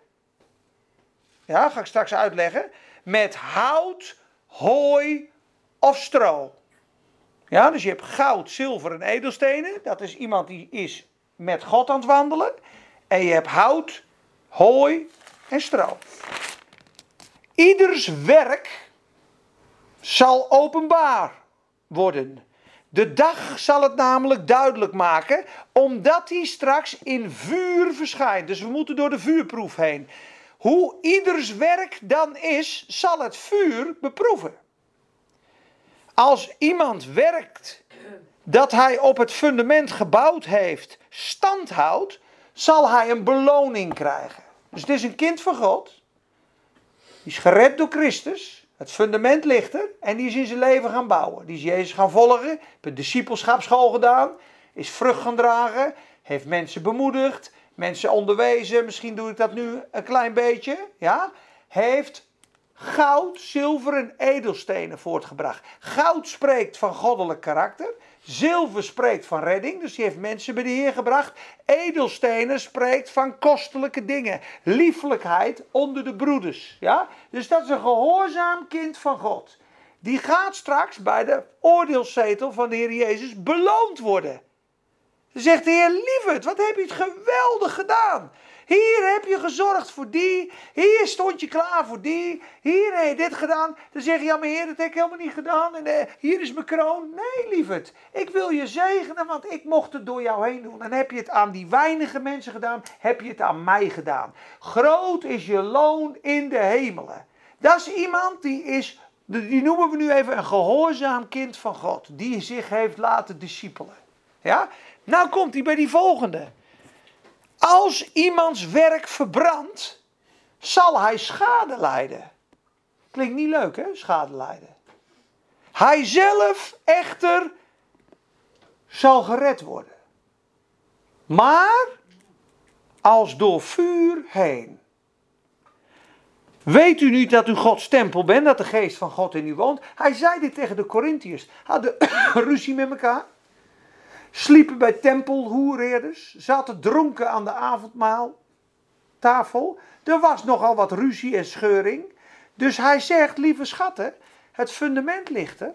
ja, ga ik straks uitleggen, met hout, hooi of stro. Ja, dus je hebt goud, zilver en edelstenen. Dat is iemand die is met God aan het wandelen. En je hebt hout, hooi en stro. Ieders werk zal openbaar worden. De dag zal het namelijk duidelijk maken, omdat hij straks in vuur verschijnt. Dus we moeten door de vuurproef heen. Hoe ieders werk dan is, zal het vuur beproeven. Als iemand werkt dat hij op het fundament gebouwd heeft, stand houdt, zal hij een beloning krijgen. Dus het is een kind van God. Die is gered door Christus. Het fundament ligt er. En die is in zijn leven gaan bouwen. Die is Jezus gaan volgen. Heeft een discipelschapsschool gedaan. Is vrucht gaan dragen. Heeft mensen bemoedigd. Mensen onderwezen. Misschien doe ik dat nu een klein beetje. Ja. Heeft goud, zilver en edelstenen voortgebracht. Goud spreekt van goddelijk karakter. Zilver spreekt van redding, dus die heeft mensen bij de Heer gebracht. Edelstenen spreekt van kostelijke dingen. Liefelijkheid onder de broeders. Ja? Dus dat is een gehoorzaam kind van God. Die gaat straks bij de oordeelszetel van de Heer Jezus beloond worden. Dan zegt de Heer, lieverd, wat heb je het geweldig gedaan. Hier heb je gezorgd voor die. Hier stond je klaar voor die. Hier heb je dit gedaan. Dan zeg je, ja maar heer, dat heb ik helemaal niet gedaan. En eh, hier is mijn kroon. Nee, lieverd. Ik wil je zegenen, want ik mocht het door jou heen doen. En heb je het aan die weinige mensen gedaan, heb je het aan mij gedaan. Groot is je loon in de hemelen. Dat is iemand die is, die noemen we nu even een gehoorzaam kind van God. Die zich heeft laten discipelen. Ja? Nou komt hij bij die volgende. Als iemands werk verbrandt, zal hij schade lijden. Klinkt niet leuk, hè? Schade lijden. Hij zelf echter zal gered worden. Maar als door vuur heen. Weet u niet dat u Gods tempel bent, dat de geest van God in u woont? Hij zei dit tegen de Corinthiërs. Hadden *coughs* ruzie met elkaar sliepen bij tempelhoereerders, zaten dronken aan de avondmaaltafel. Er was nogal wat ruzie en scheuring. Dus hij zegt, lieve schatten, het fundament ligt er.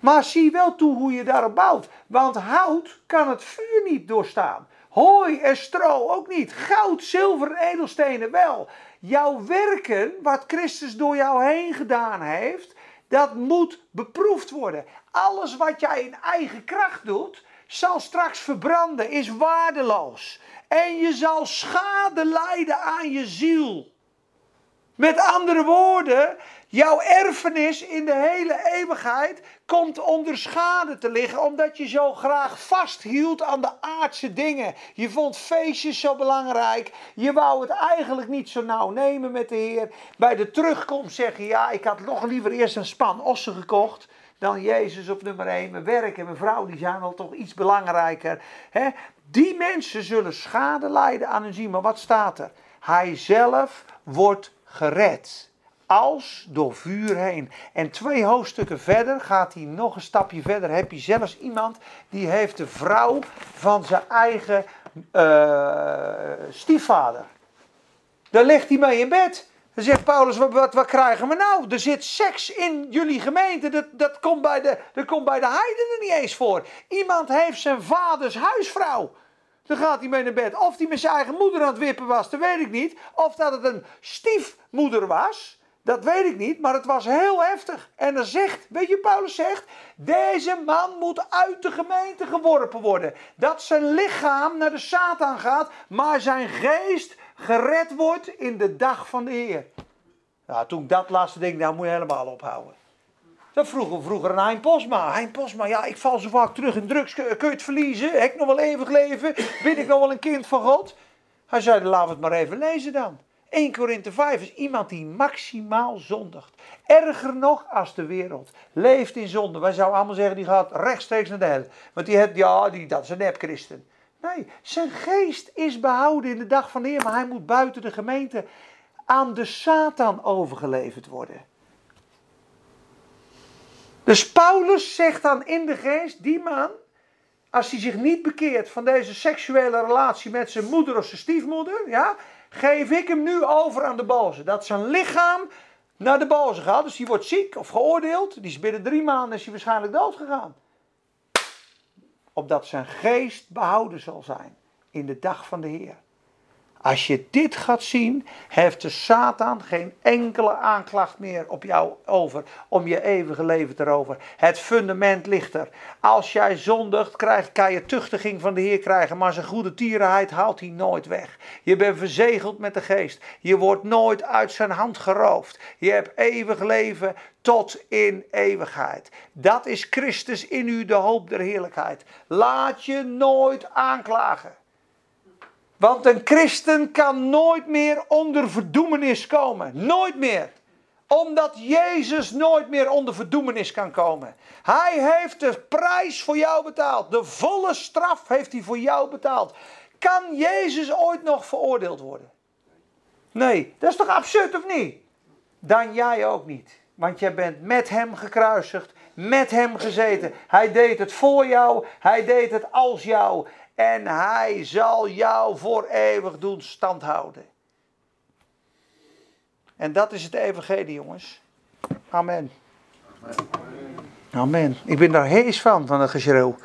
Maar zie wel toe hoe je daarop bouwt. Want hout kan het vuur niet doorstaan. Hooi en stro ook niet. Goud, zilver en edelstenen wel. Jouw werken, wat Christus door jou heen gedaan heeft, dat moet beproefd worden. Alles wat jij in eigen kracht doet, zal straks verbranden, is waardeloos. En je zal schade lijden aan je ziel. Met andere woorden, jouw erfenis in de hele eeuwigheid komt onder schade te liggen, omdat je zo graag vasthield aan de aardse dingen. Je vond feestjes zo belangrijk, je wou het eigenlijk niet zo nauw nemen met de Heer. Bij de terugkomst zeg je, ja, ik had nog liever eerst een span ossen gekocht dan Jezus op nummer 1. Mijn werk en mijn vrouw die zijn al toch iets belangrijker. Hè? Die mensen zullen schade lijden aan hun zien. Maar wat staat er? Hij zelf wordt gered. Als door vuur heen. En twee hoofdstukken verder gaat hij nog een stapje verder. Heb je zelfs iemand die heeft de vrouw van zijn eigen uh, stiefvader. Daar ligt hij mee in bed. Dan zegt Paulus, wat, wat, krijgen we nou? Er zit seks in jullie gemeente. Dat, dat, komt bij de, dat komt bij de heidenen niet eens voor. Iemand heeft zijn vaders huisvrouw. Dan gaat hij mee naar bed. Of hij met zijn eigen moeder aan het wippen was, dat weet ik niet. Of dat het een stiefmoeder was. Dat weet ik niet, maar het was heel heftig. En dan zegt, weet je, Paulus zegt, deze man moet uit de gemeente geworpen worden. Dat zijn lichaam naar de Satan gaat, maar zijn geest gered wordt in de dag van de Heer. Nou, toen ik dat las, denk ik, nou moet je helemaal ophouden. Dat vroeg vroeger een Hein Posma. Hein Posma, ja, ik val zo vaak terug in drugs. Kun je het verliezen? Heb ik nog wel eeuwig leven? Ben ik nog wel een kind van God? Hij zei, laten we het maar even lezen dan. 1 Korinthe 5 is iemand die maximaal zondigt. Erger nog als de wereld leeft in zonde. Wij zouden allemaal zeggen, die gaat rechtstreeks naar de hel. Want die heeft, ja, die, dat is een nep-christen. Nee, zijn geest is behouden in de dag van de Heer. Maar hij moet buiten de gemeente aan de Satan overgeleverd worden. Dus Paulus zegt dan in de geest, die man, als hij zich niet bekeert van deze seksuele relatie met zijn moeder of zijn stiefmoeder, ja, geef ik hem nu over aan de boze. Dat zijn lichaam naar de boze gaat. Dus die wordt ziek of geoordeeld. Die is binnen drie maanden is hij waarschijnlijk dood gegaan. Opdat zijn geest behouden zal zijn in de dag van de Heer. Als je dit gaat zien, heeft de Satan geen enkele aanklacht meer op jou over om je eeuwige leven te roven. Het fundament ligt er. Als jij zondigt, krijg, kan je tuchtiging van de Heer krijgen, maar zijn goede tierenheid haalt hij nooit weg. Je bent verzegeld met de geest. Je wordt nooit uit zijn hand geroofd. Je hebt eeuwig leven tot in eeuwigheid. Dat is Christus in u, de hoop der heerlijkheid. Laat je nooit aanklagen. Want een christen kan nooit meer onder verdoemenis komen. Nooit meer. Omdat Jezus nooit meer onder verdoemenis kan komen. Hij heeft de prijs voor jou betaald. De volle straf heeft hij voor jou betaald. Kan Jezus ooit nog veroordeeld worden? Nee, dat is toch absurd of niet? Dan jij ook niet. Want jij bent met hem gekruisigd, met hem gezeten. Hij deed het voor jou, hij deed het als jou. En hij zal jou voor eeuwig doen standhouden. En dat is het evangelie, jongens. Amen. Amen. Ik ben daar hees van, van het geschreeuw.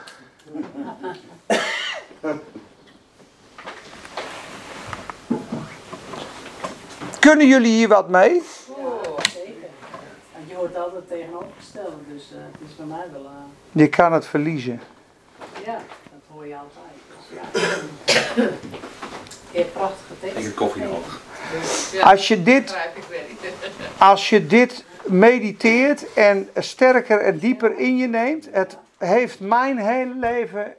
Kunnen jullie hier wat mee? Oh, zeker. Want je wordt altijd tegenovergesteld, dus eh, het is bij mij wel. eh, Je kan het verliezen. ja, dat hoor je altijd. Je hebt prachtige teksten. Ik heb koffie nodig. Ja, Als je dit ik. *laughs* Als je dit mediteert en sterker en dieper in je neemt, het heeft mijn hele leven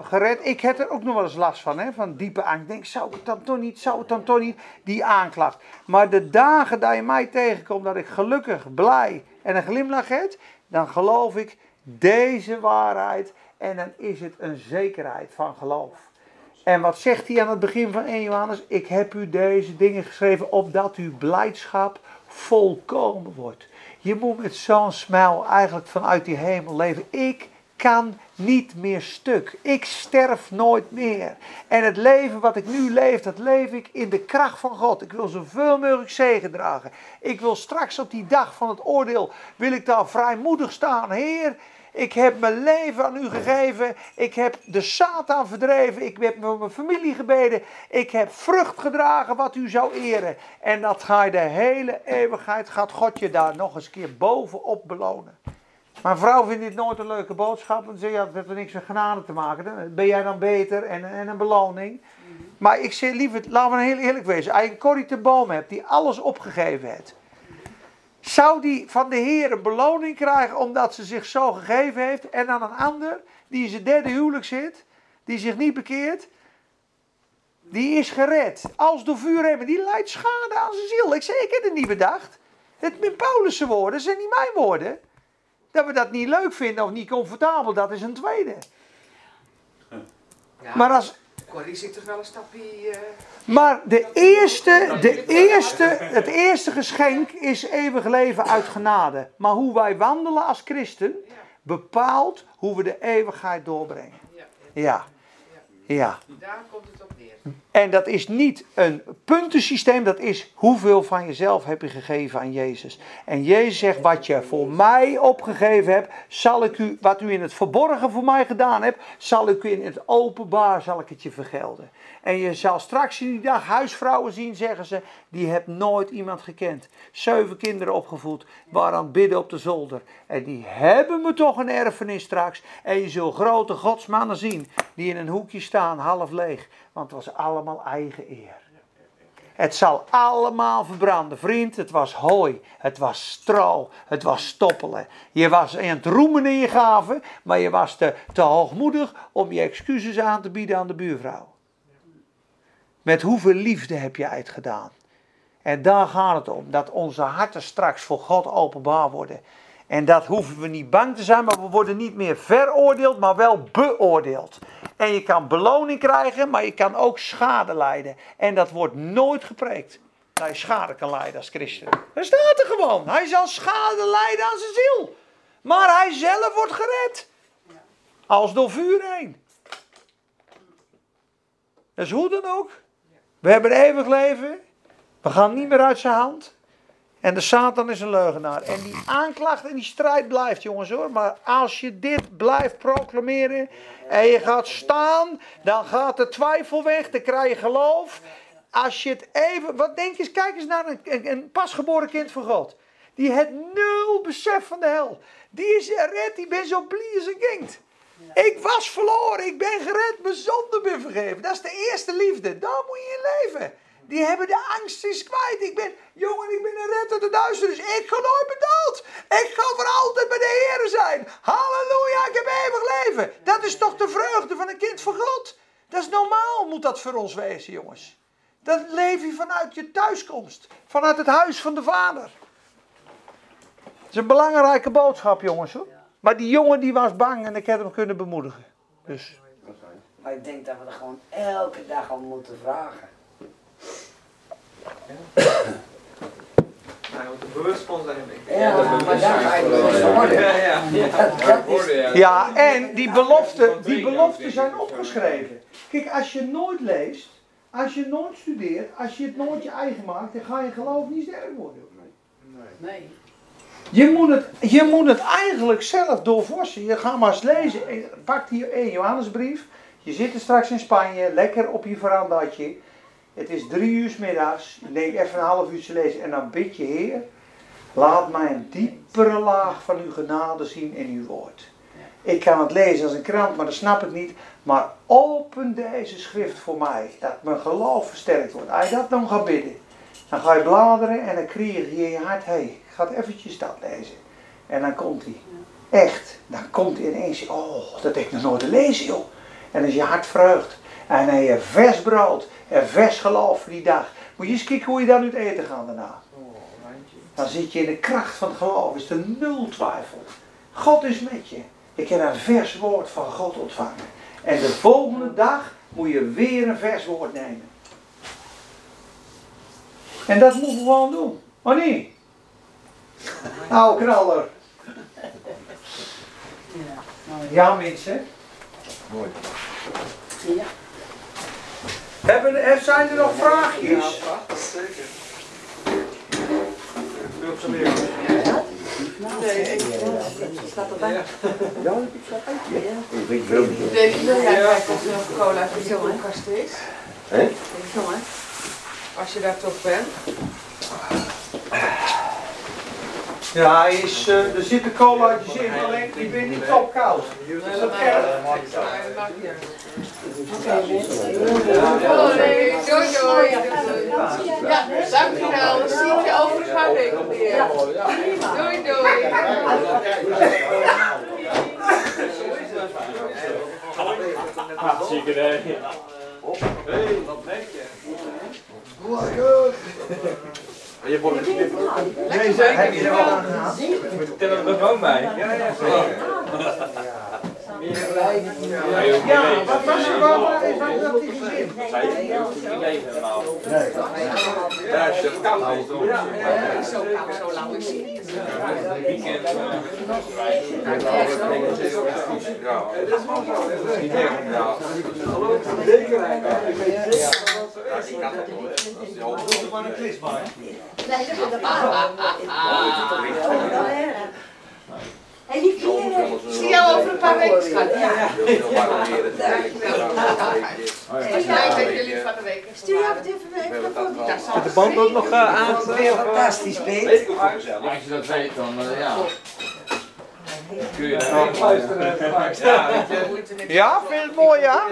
gered. Ik heb er ook nog wel eens last van, hè, van diepe angst. Ik denk, zou het dan toch niet, zou het dan toch niet, die aanklacht. Maar de dagen dat je mij tegenkomt, dat ik gelukkig, blij en een glimlach heb, dan geloof ik deze waarheid en dan is het een zekerheid van geloof. En wat zegt hij aan het begin van 1 Johannes? Ik heb u deze dingen geschreven opdat uw blijdschap volkomen wordt. Je moet met zo'n smile eigenlijk vanuit die hemel leven. Ik kan niet meer stuk. Ik sterf nooit meer. En het leven wat ik nu leef, dat leef ik in de kracht van God. Ik wil zoveel mogelijk zegen dragen. Ik wil straks op die dag van het oordeel, wil ik daar vrijmoedig staan. Heer, ik heb mijn leven aan u gegeven. Ik heb de Satan verdreven. Ik heb met mijn familie gebeden. Ik heb vrucht gedragen wat u zou eren. En dat ga je de hele eeuwigheid, gaat God je daar nog eens een keer bovenop belonen. Mijn vrouw vindt dit nooit een leuke boodschap. Want ze zegt, ja, dat heeft er niks met genade te maken. Dan Ben jij dan beter en, en een beloning? Maar ik zeg liever, laten we heel eerlijk wezen. Als je een Corrie te boom hebt die alles opgegeven heeft. Zou die van de Heer een beloning krijgen omdat ze zich zo gegeven heeft? En dan een ander die in zijn derde huwelijk zit, die zich niet bekeert, die is gered. Als door vuur hebben, die leidt schade aan zijn ziel. Ik zeg, ik heb het niet bedacht. Het zijn Paulus' woorden, zijn niet mijn woorden. Dat we dat niet leuk vinden of niet comfortabel, dat is een tweede. Ja, Maar als, Corrie zit toch wel een stapje... eh, Maar de eerste, de eerste, het eerste geschenk is eeuwig leven uit genade. Maar hoe wij wandelen als christen bepaalt hoe we de eeuwigheid doorbrengen. ja, Ja, ja. daar komt. En dat is niet een puntensysteem, dat is hoeveel van jezelf heb je gegeven aan Jezus. En Jezus zegt, wat je voor mij opgegeven hebt, zal ik u, wat u in het verborgen voor mij gedaan hebt, zal ik u in het openbaar, zal ik het je vergelden. En je zal straks in die dag huisvrouwen zien, zeggen ze, die hebt nooit iemand gekend. Zeven kinderen opgevoed, waren aan het bidden op de zolder. En die hebben me toch een erfenis straks. En je zult grote godsmannen zien, die in een hoekje staan, half leeg. Want het was allemaal eigen eer. Het zal allemaal verbranden. Vriend, het was hooi. Het was stro. Het was stoppelen. Je was aan het roemen in je gaven. Maar je was te, te hoogmoedig om je excuses aan te bieden aan de buurvrouw. Met hoeveel liefde heb je het gedaan? En daar gaat het om. Dat onze harten straks voor God openbaar worden. En dat hoeven we niet bang te zijn, maar we worden niet meer veroordeeld, maar wel beoordeeld. En je kan beloning krijgen, maar je kan ook schade lijden. En dat wordt nooit gepreekt. Dat je schade kan lijden als christen. Dat staat er gewoon. Hij zal schade lijden aan zijn ziel. Maar hij zelf wordt gered. Als door vuur heen. Dus hoe dan ook. We hebben eeuwig leven. We gaan niet meer uit zijn hand. En de Satan is een leugenaar. En die aanklacht en die strijd blijft, jongens hoor. Maar als je dit blijft proclameren en je gaat staan, dan gaat de twijfel weg, dan krijg je geloof. Als je het even, wat denk je, kijk eens naar een, een, pasgeboren kind van God. Die heeft nul besef van de hel. Die is gered, die ben zo blij als een kind. Ik was verloren, ik ben gered, mijn zonde ben vergeven. Dat is de eerste liefde, daar moet je in leven. Die hebben de angst is kwijt. Ik ben, jongen, ik ben een red uit de duisternis. Ik ga nooit dood. Ik ga voor altijd bij de Heer zijn. Halleluja, ik heb eeuwig leven. Dat is toch de vreugde van een kind van God. Dat is normaal, moet dat voor ons wezen, jongens. Dat leef je vanuit je thuiskomst. Vanuit het huis van de vader. Dat is een belangrijke boodschap, jongens. Hoor. Maar die jongen die was bang en ik heb hem kunnen bemoedigen. Dus. Maar ik denk dat we er gewoon elke dag om moeten vragen. Nou, je moet er bewust van zijn. denk ik. Ja, maar daar. Ja, ja. Dat, dat is, Ja, en die beloften, die beloften zijn opgeschreven. Kijk, als je nooit leest, als je nooit studeert, als je het nooit je eigen maakt, dan ga je geloof niet sterk worden. Nee. Je moet het, je moet het eigenlijk zelf doorvorsen. Je gaat maar eens lezen. Eh, Pak hier één Johannesbrief. Je zit er straks in Spanje, lekker op je verandaatje. Het is drie uur middags. Denkt even een half uur te lezen. En dan bid je, Heer, laat mij een diepere laag van uw genade zien in uw woord. Ik kan het lezen als een krant, maar dat snap ik niet. Maar open deze schrift voor mij, dat mijn geloof versterkt wordt. Als je dat dan gaat bidden, dan ga je bladeren en dan krijg je in je hart, hé, hey, ik ga eventjes dat lezen. En dan komt hij. Echt, dan komt hij ineens, oh, dat heb ik nog nooit gelezen, joh. En dan is je hart vreugd. En heb je vers brood en vers geloof voor die dag. Moet je eens kijken hoe je dan uit eten gaat daarna. Dan zit je in de kracht van het geloof, is er nul twijfel. God is met je. Ik heb een vers woord van God ontvangen. En de volgende dag moet je weer een vers woord nemen. En dat moeten we gewoon doen. Maar niet? Nou, knaller. Ja. Mensen. ja. Hebben, er- zijn er nog Ja, vraagjes? prachtig, zeker. Doe op zijn weer. Nee, ik Staat erbij. Ja. Denk wil jij kijken of er nog cola in de koelkast is? Hè? Jongen. Als je daar toch bent. Ja, hij is, eh, er zitten colaatjes in, alleen ik ben niet top koud. Dat dat erg? Oké. Doei, doei. Ja, dankjewel. Dan zie ik je over een paar weken weer. Doei, doei. Hartstikke idee. Hey, wat merk je? Je wordt het niet. Nee, zeker niet. je er wel aan gehad? Tel er ook bij. Ja, ja, zeker. Ja, wat was er wel? Wat had hij gezien? Ja, als je het koud is, dan Ja, ja, Zo lang, lang is niet. weekend. Ja, Het is gewoon zo. Is niet ja. Zeker. Maar een klisma, hè? Nee, dat is Hé, die kinderen. Zie jou over een paar weken, schat. Ja. Ja, ik ben jullie van de week. Stuur je het even even naar voren. De band ook nog aan. fantastisch, Peet. Weet ik ook. Als je dat weet, dan uh, ja. Kun je Luisteren. Ja, vind je het mooi? Ja,